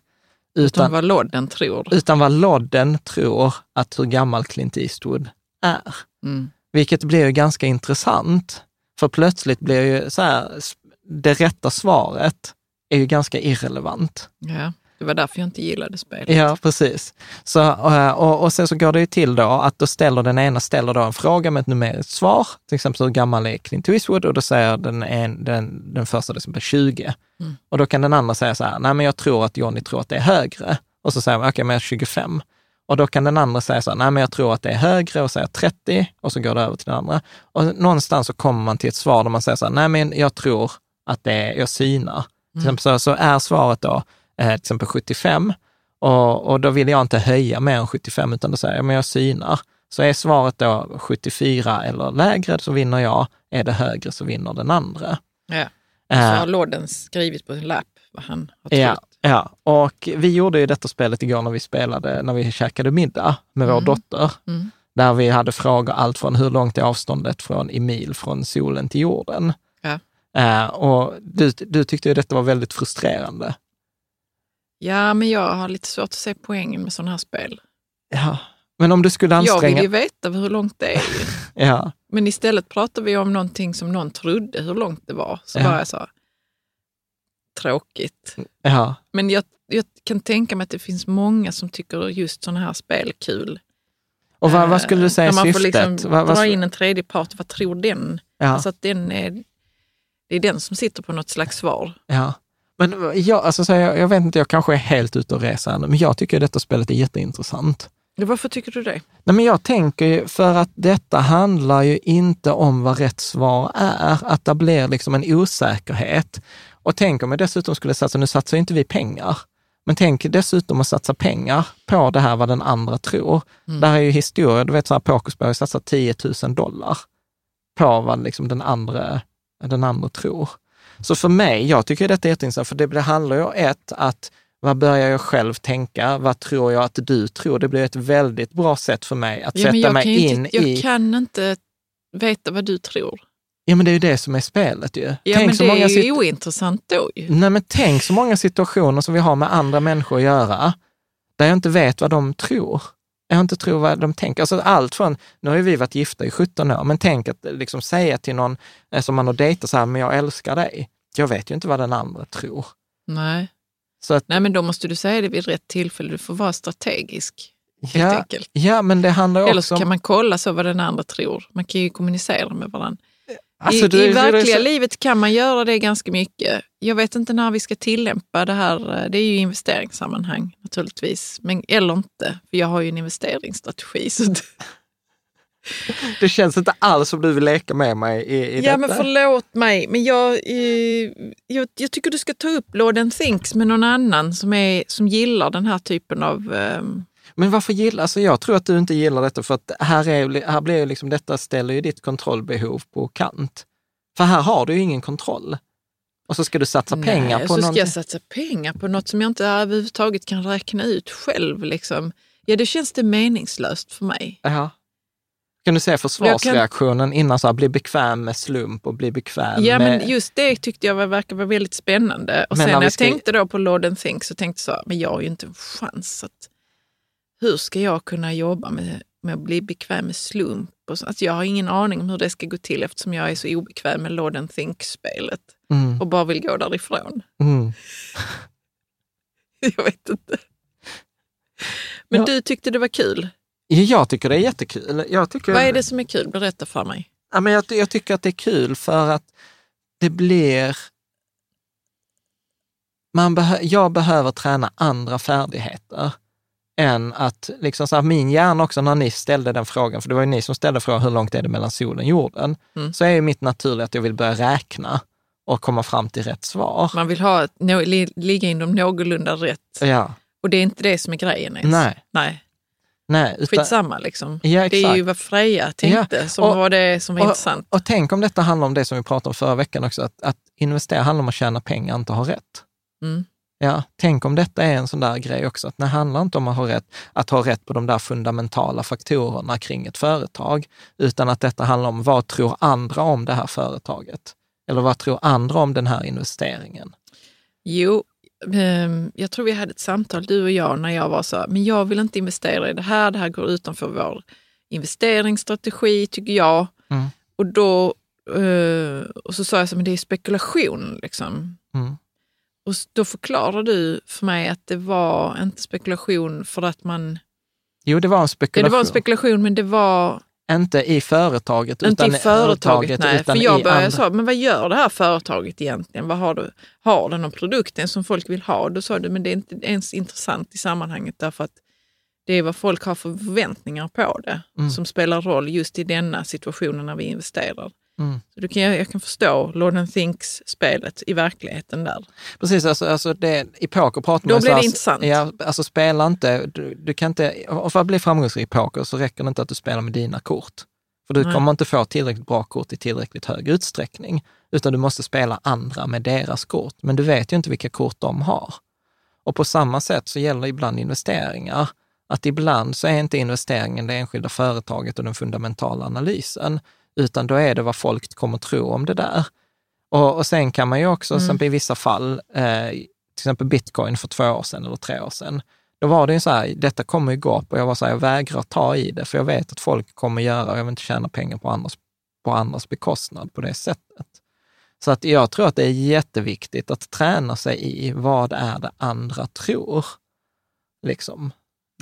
Utan utan, vad Lodden tror. utan vad Lodden tror att hur gammal Clint Eastwood är. Mm. Vilket blir ju ganska intressant. För plötsligt blir ju så här, det rätta svaret är ju ganska irrelevant. Ja. Det var därför jag inte gillade spelet. Ja, precis. Så, eh, och, och sen så går det ju till då att då ställer den ena ställer då en fråga med ett numeriskt svar, till exempel hur gammal är Clint Eastwood? Och då säger den, en, den, den första till exempel 20. Mm. Och då kan den andra säga så här, nej men jag tror att Johnny tror att det är högre. Och så säger man, okej men jag är 25. Och då kan den andra säga så här, nej men jag tror att det är högre och säger 30 och så går det över till den andra. Och någonstans så kommer man till ett svar där man säger så här, nej men jag tror att det är, jag synar. Till exempel så, så är svaret då eh, till exempel 75 och, och då vill jag inte höja mer än 75 utan då säger jag, men jag synar. Så är svaret då 74 eller lägre så vinner jag, är det högre så vinner den andra. Ja. Så Eh, har Lodden skrivit på en lapp vad han har trott. Ja, ja, och vi gjorde ju detta spelet igår när vi spelade, när vi käkade middag med vår dotter. Mm. Där vi hade frågor allt från hur långt är avståndet från i mil från solen till jorden. Eh, och du, du tyckte ju detta var väldigt frustrerande. ja, men jag har lite svårt att se poängen med sådana här spel. Ja. Men om du skulle Jag vill anstränga... ju veta hur långt det är. <laughs> Ja, Men istället pratar vi om någonting som någon trodde hur långt det var. Så Ja. var jag så, tråkigt. ja, Men jag, jag kan tänka mig att det finns många som tycker just sådana här spel kul. och vad, vad skulle du säga När är man får syftet? liksom vad, vad, dra in en tredje part, vad tror den? ja, Alltså att den är, det är den som sitter på något slags svar. ja. Men jag, alltså, så jag, jag vet inte, jag kanske är helt ute och reser här men jag tycker detta spelet är jätteintressant. Varför tycker du det? Nej, men jag tänker ju för att detta handlar ju inte om vad rätt svar är, att det blir liksom en osäkerhet. Och tänk om jag dessutom skulle satsa, nu satsar inte vi pengar, men tänk dessutom att satsa pengar på det här vad den andra tror. Där är ju historia, du vet så här pokerspel har ju satsat 10 000 dollar på vad liksom den andra, den andra tror. Så för mig, jag tycker detta är jätteintressant, för det, det handlar ju om ett, att vad börjar jag själv tänka? Vad tror jag att du tror? Det blir ett väldigt bra sätt för mig att Ja, sätta jag mig in inte, jag i... kan inte veta vad du tror. Ja, men det är ju det som är spelet ju. Ja, tänk men så det många är ju ointressant då ju. Nej, men tänk så många situationer som vi har med andra människor att göra, där jag inte vet vad de tror. Jag inte tror vad de tänker. Alltså allt från, nu har ju vi varit gifta i 17 år, men tänk att liksom säga till någon eh, som man har dejtat så här, men jag älskar dig. Jag vet ju inte vad den andra tror. Nej. Så att, Nej, men då måste du säga det vid rätt tillfälle. Du får vara strategisk, helt ja, enkelt. ja, men det handlar ju Eller också så kan man kolla så vad den andra tror. Man kan ju kommunicera med varandra. Alltså, I, I verkliga så- livet kan man göra det ganska mycket. Jag vet inte när vi ska tillämpa det här. eh, Det är ju investeringssammanhang naturligtvis. Men, eller inte, för jag har ju en investeringsstrategi. <laughs> Så det, Det känns inte alls som du vill leka med mig i, i ja, detta. men förlåt mig. Men jag, eh, jag, jag tycker du ska ta upp Lord and Thinks med någon annan som, är, som gillar den här typen av... ehm, Men varför gillar, alltså jag tror att du inte gillar detta för att här, är, här blir ju liksom, detta ställer ju ditt kontrollbehov på kant. För här har du ju ingen kontroll. Och så ska du satsa pengar Nej, på så ska någonting. jag satsa pengar på något som jag inte överhuvudtaget kan räkna ut själv. Liksom. Ja, det känns det meningslöst för mig. Ja. Kan du se försvarsreaktionen innan så här, bli bekväm med slump och bli bekväm Ja, med... men just det tyckte jag var- verkar vara väldigt spännande. Och Men sen när jag ska- tänkte då på Lord and Think så tänkte jag så, men jag har ju inte en chans att... Hur ska jag kunna jobba med, med att bli bekväm med slump? Och så, alltså jag har ingen aning om hur det ska gå till eftersom jag är så obekväm med Lord and Think-spelet Mm, och bara vill gå därifrån. mm. <laughs> Jag vet inte. Men Ja. du tyckte det var kul. Ja, Jag tycker det är jättekul. Jag, tycker, Vad är det som är kul? Berätta för mig. Ja, men jag, jag tycker att det är kul för att det blir... Man behö, jag behöver träna andra färdigheter än att, liksom så här, min hjärna också, när ni ställde den frågan, för det var ju ni som ställde frågan, hur långt är det mellan solen och jorden? Mm. Så är ju mitt naturliga att jag vill börja räkna och komma fram till rätt svar. Man vill ha, nå, li, ligga inom någorlunda rätt. Ja, Och det är inte det som är grejen ens. Nej. Nej. nej. Utan, Skitsamma liksom. Ja, det är ju vad Freja tänkte som och- var det som var och, intressant. och tänk om detta handlar om det som vi pratade om förra veckan också, att, att investera handlar om att tjäna pengar, inte ha rätt. Mm. Ja, tänk om detta är en sån där grej också, att det handlar inte om att ha rätt, att ha rätt på de där fundamentala faktorerna kring ett företag, utan att detta handlar om vad tror andra om det här företaget? Eller vad tror andra om den här investeringen? Jo, ehm, jag tror vi hade ett samtal du och jag när jag var så här, men jag vill inte investera i det här, det här går utanför vår investeringsstrategi tycker jag. Mm. Och då eh, och så sa jag så men det är spekulation liksom. Mm. Och då förklarade du för mig att det var inte spekulation för att man... Jo, det var en Ja, spekulation. det var en spekulation men det var inte i företaget, inte utan i företaget. Nej, utan för jag började andra- så, men vad gör det här företaget egentligen? Vad har, du, har det någon produkt som folk vill ha? Då sa du, men det är inte ens intressant i sammanhanget därför att det är vad folk har för förväntningar på det Mm. som spelar roll just i denna situationen när vi investerar. Mm. Så du kan, jag kan förstå Lord and Thinks-spelet i verkligheten där. Precis, alltså, alltså det, i poker pratar Då man blir så det här- intressant. Ja, alltså spela inte, du, du kan inte, för att bli framgångsrik i poker så räcker det inte att du spelar med dina kort. För du Nej. kommer inte få tillräckligt bra kort i tillräckligt hög utsträckning, utan du måste spela andra med deras kort. Men du vet ju inte vilka kort de har. Och på samma sätt så gäller ibland investeringar, att ibland så är inte investeringen det enskilda företaget och den fundamentala analysen, utan då är det vad folk kommer tro om det där. Och, och sen kan man ju också, Mm. i vissa fall, eh, till exempel bitcoin för två år sedan eller tre år sedan, då var det ju så här, detta kommer ju gå upp och jag var så här, jag vägrar ta i det, för jag vet att folk kommer göra, och jag vill inte tjäna pengar på andras, på andras bekostnad på det sättet. Så att jag tror att det är jätteviktigt att träna sig i vad är det andra tror. Liksom.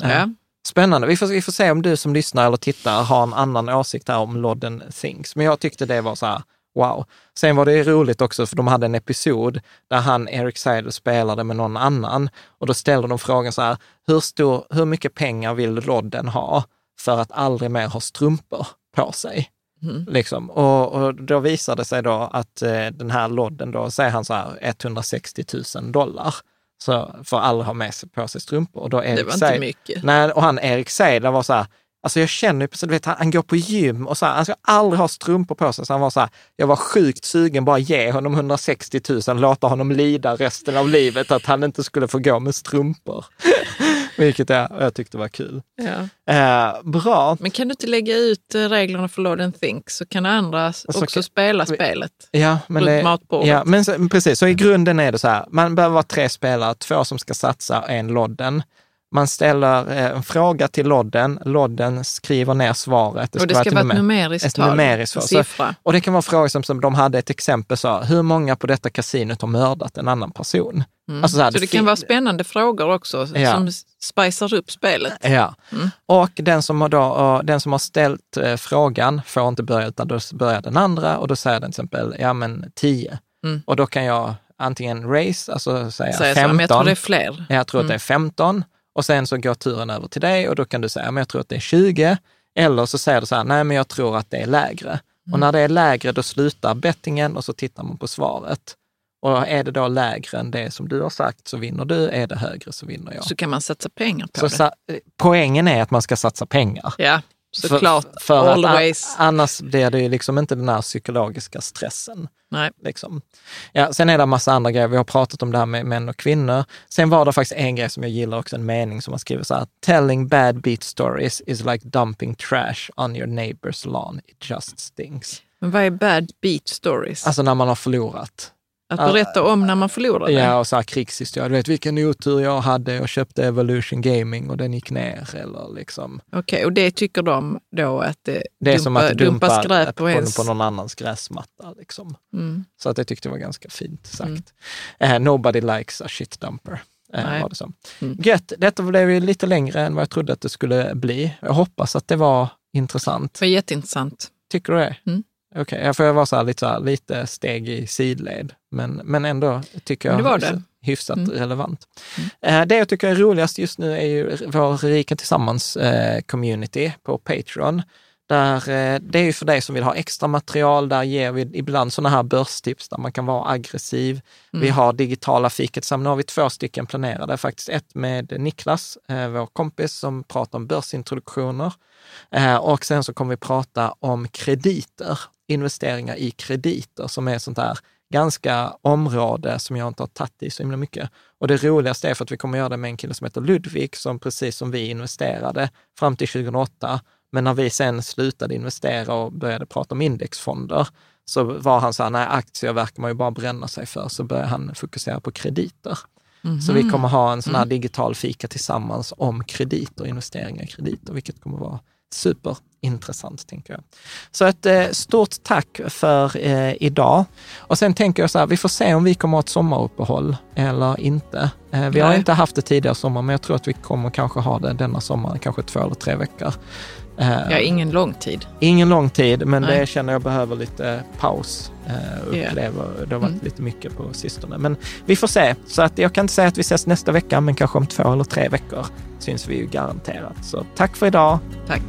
Eh, Ja. Spännande. Vi får, vi får se om du som lyssnar eller tittar har en annan åsikt här om Lord and Things. Men jag tyckte det var så här, wow. Sen var det roligt också, för de hade en episod där han, Eric Seidel, spelade med någon annan. Och då ställde de frågan så här, hur, stor, hur mycket pengar vill Lodden ha för att aldrig mer ha strumpor på sig? Mm. Liksom. Och, och då visade det sig då att eh, den här lodden, då säger han så här 160 000 dollar. Så för att aldrig ha med sig på sig strumpor. Och då Erik Det var inte mycket. Nej, och han Erik Seidler var så här, Alltså jag känner ju, precis, du vet, han, han går på gym och så här, han ska aldrig ha strumpor på sig. Så han var så här, jag var sjukt sugen bara ge honom 160 000, låta honom lida resten av livet, att han inte skulle få gå med strumpor. <laughs> Vilket jag, jag tyckte var kul. Ja. Eh, bra. Men kan du inte lägga ut eh, reglerna för Load and Think så kan andra så också kan- spela spelet? Ja, men, Runt det, matbordet. ja, men så, precis. Så i grunden är det så här, man behöver vara tre spelare, två som ska satsa, en lodden. Man ställer eh, en fråga till lodden, lodden skriver ner svaret. och det ska vara ett numer- numeriskt ett tal, numeriskt tal. Så- siffra. Och det kan vara frågor som, som de hade ett exempel så, hur många på detta kasinot har mördat en annan person? Alltså så här, Mm. Så det kan vara spännande frågor också Ja. som spicar upp spelet. Ja, Mm. och den som, har då, den som har ställt eh, frågan får inte börja, utan då börjar den andra och då säger den till exempel, ja men 10. Mm. Och då kan jag antingen race, alltså säga Säger så, 15. men jag tror det är fler. Ja, Jag tror att Mm. det är 15 och sen så går turen över till dig och då kan du säga, men jag tror att det är 20. Eller så säger du så här, nej men jag tror att det är lägre. Mm. Och när det är lägre då slutar bettingen och så tittar man på svaret. Och är det då lägre än det som du har sagt så vinner du, är det högre så vinner jag. Så kan man satsa pengar på Så det. poängen är att man ska satsa pengar. Ja, såklart. För, för att Always. a- annars blir det ju liksom inte den här psykologiska stressen. Nej. Liksom. Ja, sen är det en massa andra grejer. Vi har pratat om det här med män och kvinnor. Sen var det faktiskt en grej som jag gillar också, en mening som man skriver så här. Telling bad beat stories is like dumping trash on your neighbor's lawn. It just stinks. Men vad är bad beat stories? Alltså när man har förlorat. Att berätta om när man förlorade? Ja, och så här krigshistoria. Du vet vilken otur jag hade. Jag köpte Evolution Gaming och den gick ner. Eller liksom. Okej, och det tycker de då att det, Det är dumpa, som att du dumpa dumpar skräp på, ens... på någon annans gräsmatta. Liksom. Mm. Så att jag tyckte det var ganska fint sagt. Eh, nobody likes a shit dumper. Nej. var det så. Mm. Gött, detta blev ju lite längre än vad jag trodde att det skulle bli. Jag hoppas att det var intressant. Det var jätteintressant. Tycker du det? Mm. Okej, jag får vara så här, lite, så här, lite steg i sidled, men, men ändå tycker jag det var det. hyfsat Mm. relevant. Eh, det jag tycker är roligast just nu är ju vår Rika Tillsammans-community på Patreon. Där, eh, det är ju för dig som vill ha extra material, där ger vi ibland sådana här börstips där man kan vara aggressiv. Vi har digitala fiket Nu har vi två stycken planerade, faktiskt ett med Niklas, eh, vår kompis, som pratar om börsintroduktioner. Eh, och sen så kommer vi prata om krediter, investeringar i krediter, som är sånt där ganska område som jag inte har tagit i så himla mycket. Och det roligaste är för att vi kommer göra det med en kille som heter Ludvig, som precis som vi investerade fram till 2008. Men när vi sen slutade investera och började prata om indexfonder, så var han så här, nej aktier verkar man ju bara bränna sig för, så började han fokusera på krediter. Så vi kommer ha en sån här digital fika tillsammans om krediter, investeringar i krediter, vilket kommer vara superintressant, tänker jag. Så ett eh, stort tack för eh, idag. Och sen tänker jag så här, vi får se om vi kommer ha ett sommaruppehåll eller inte. Eh, vi har Nej. inte haft det tidigare sommar, men jag tror att vi kommer kanske ha det denna sommar, kanske två eller tre veckor. Eh, Ja, ingen lång tid. Ingen lång tid, men Nej. det känner jag behöver lite paus. Eh, upplever. Det har varit Mm. lite mycket på sistone. Men vi får se. Så att jag kan inte säga att vi ses nästa vecka, men kanske om två eller tre veckor syns vi ju garanterat. Så tack för idag. Tack.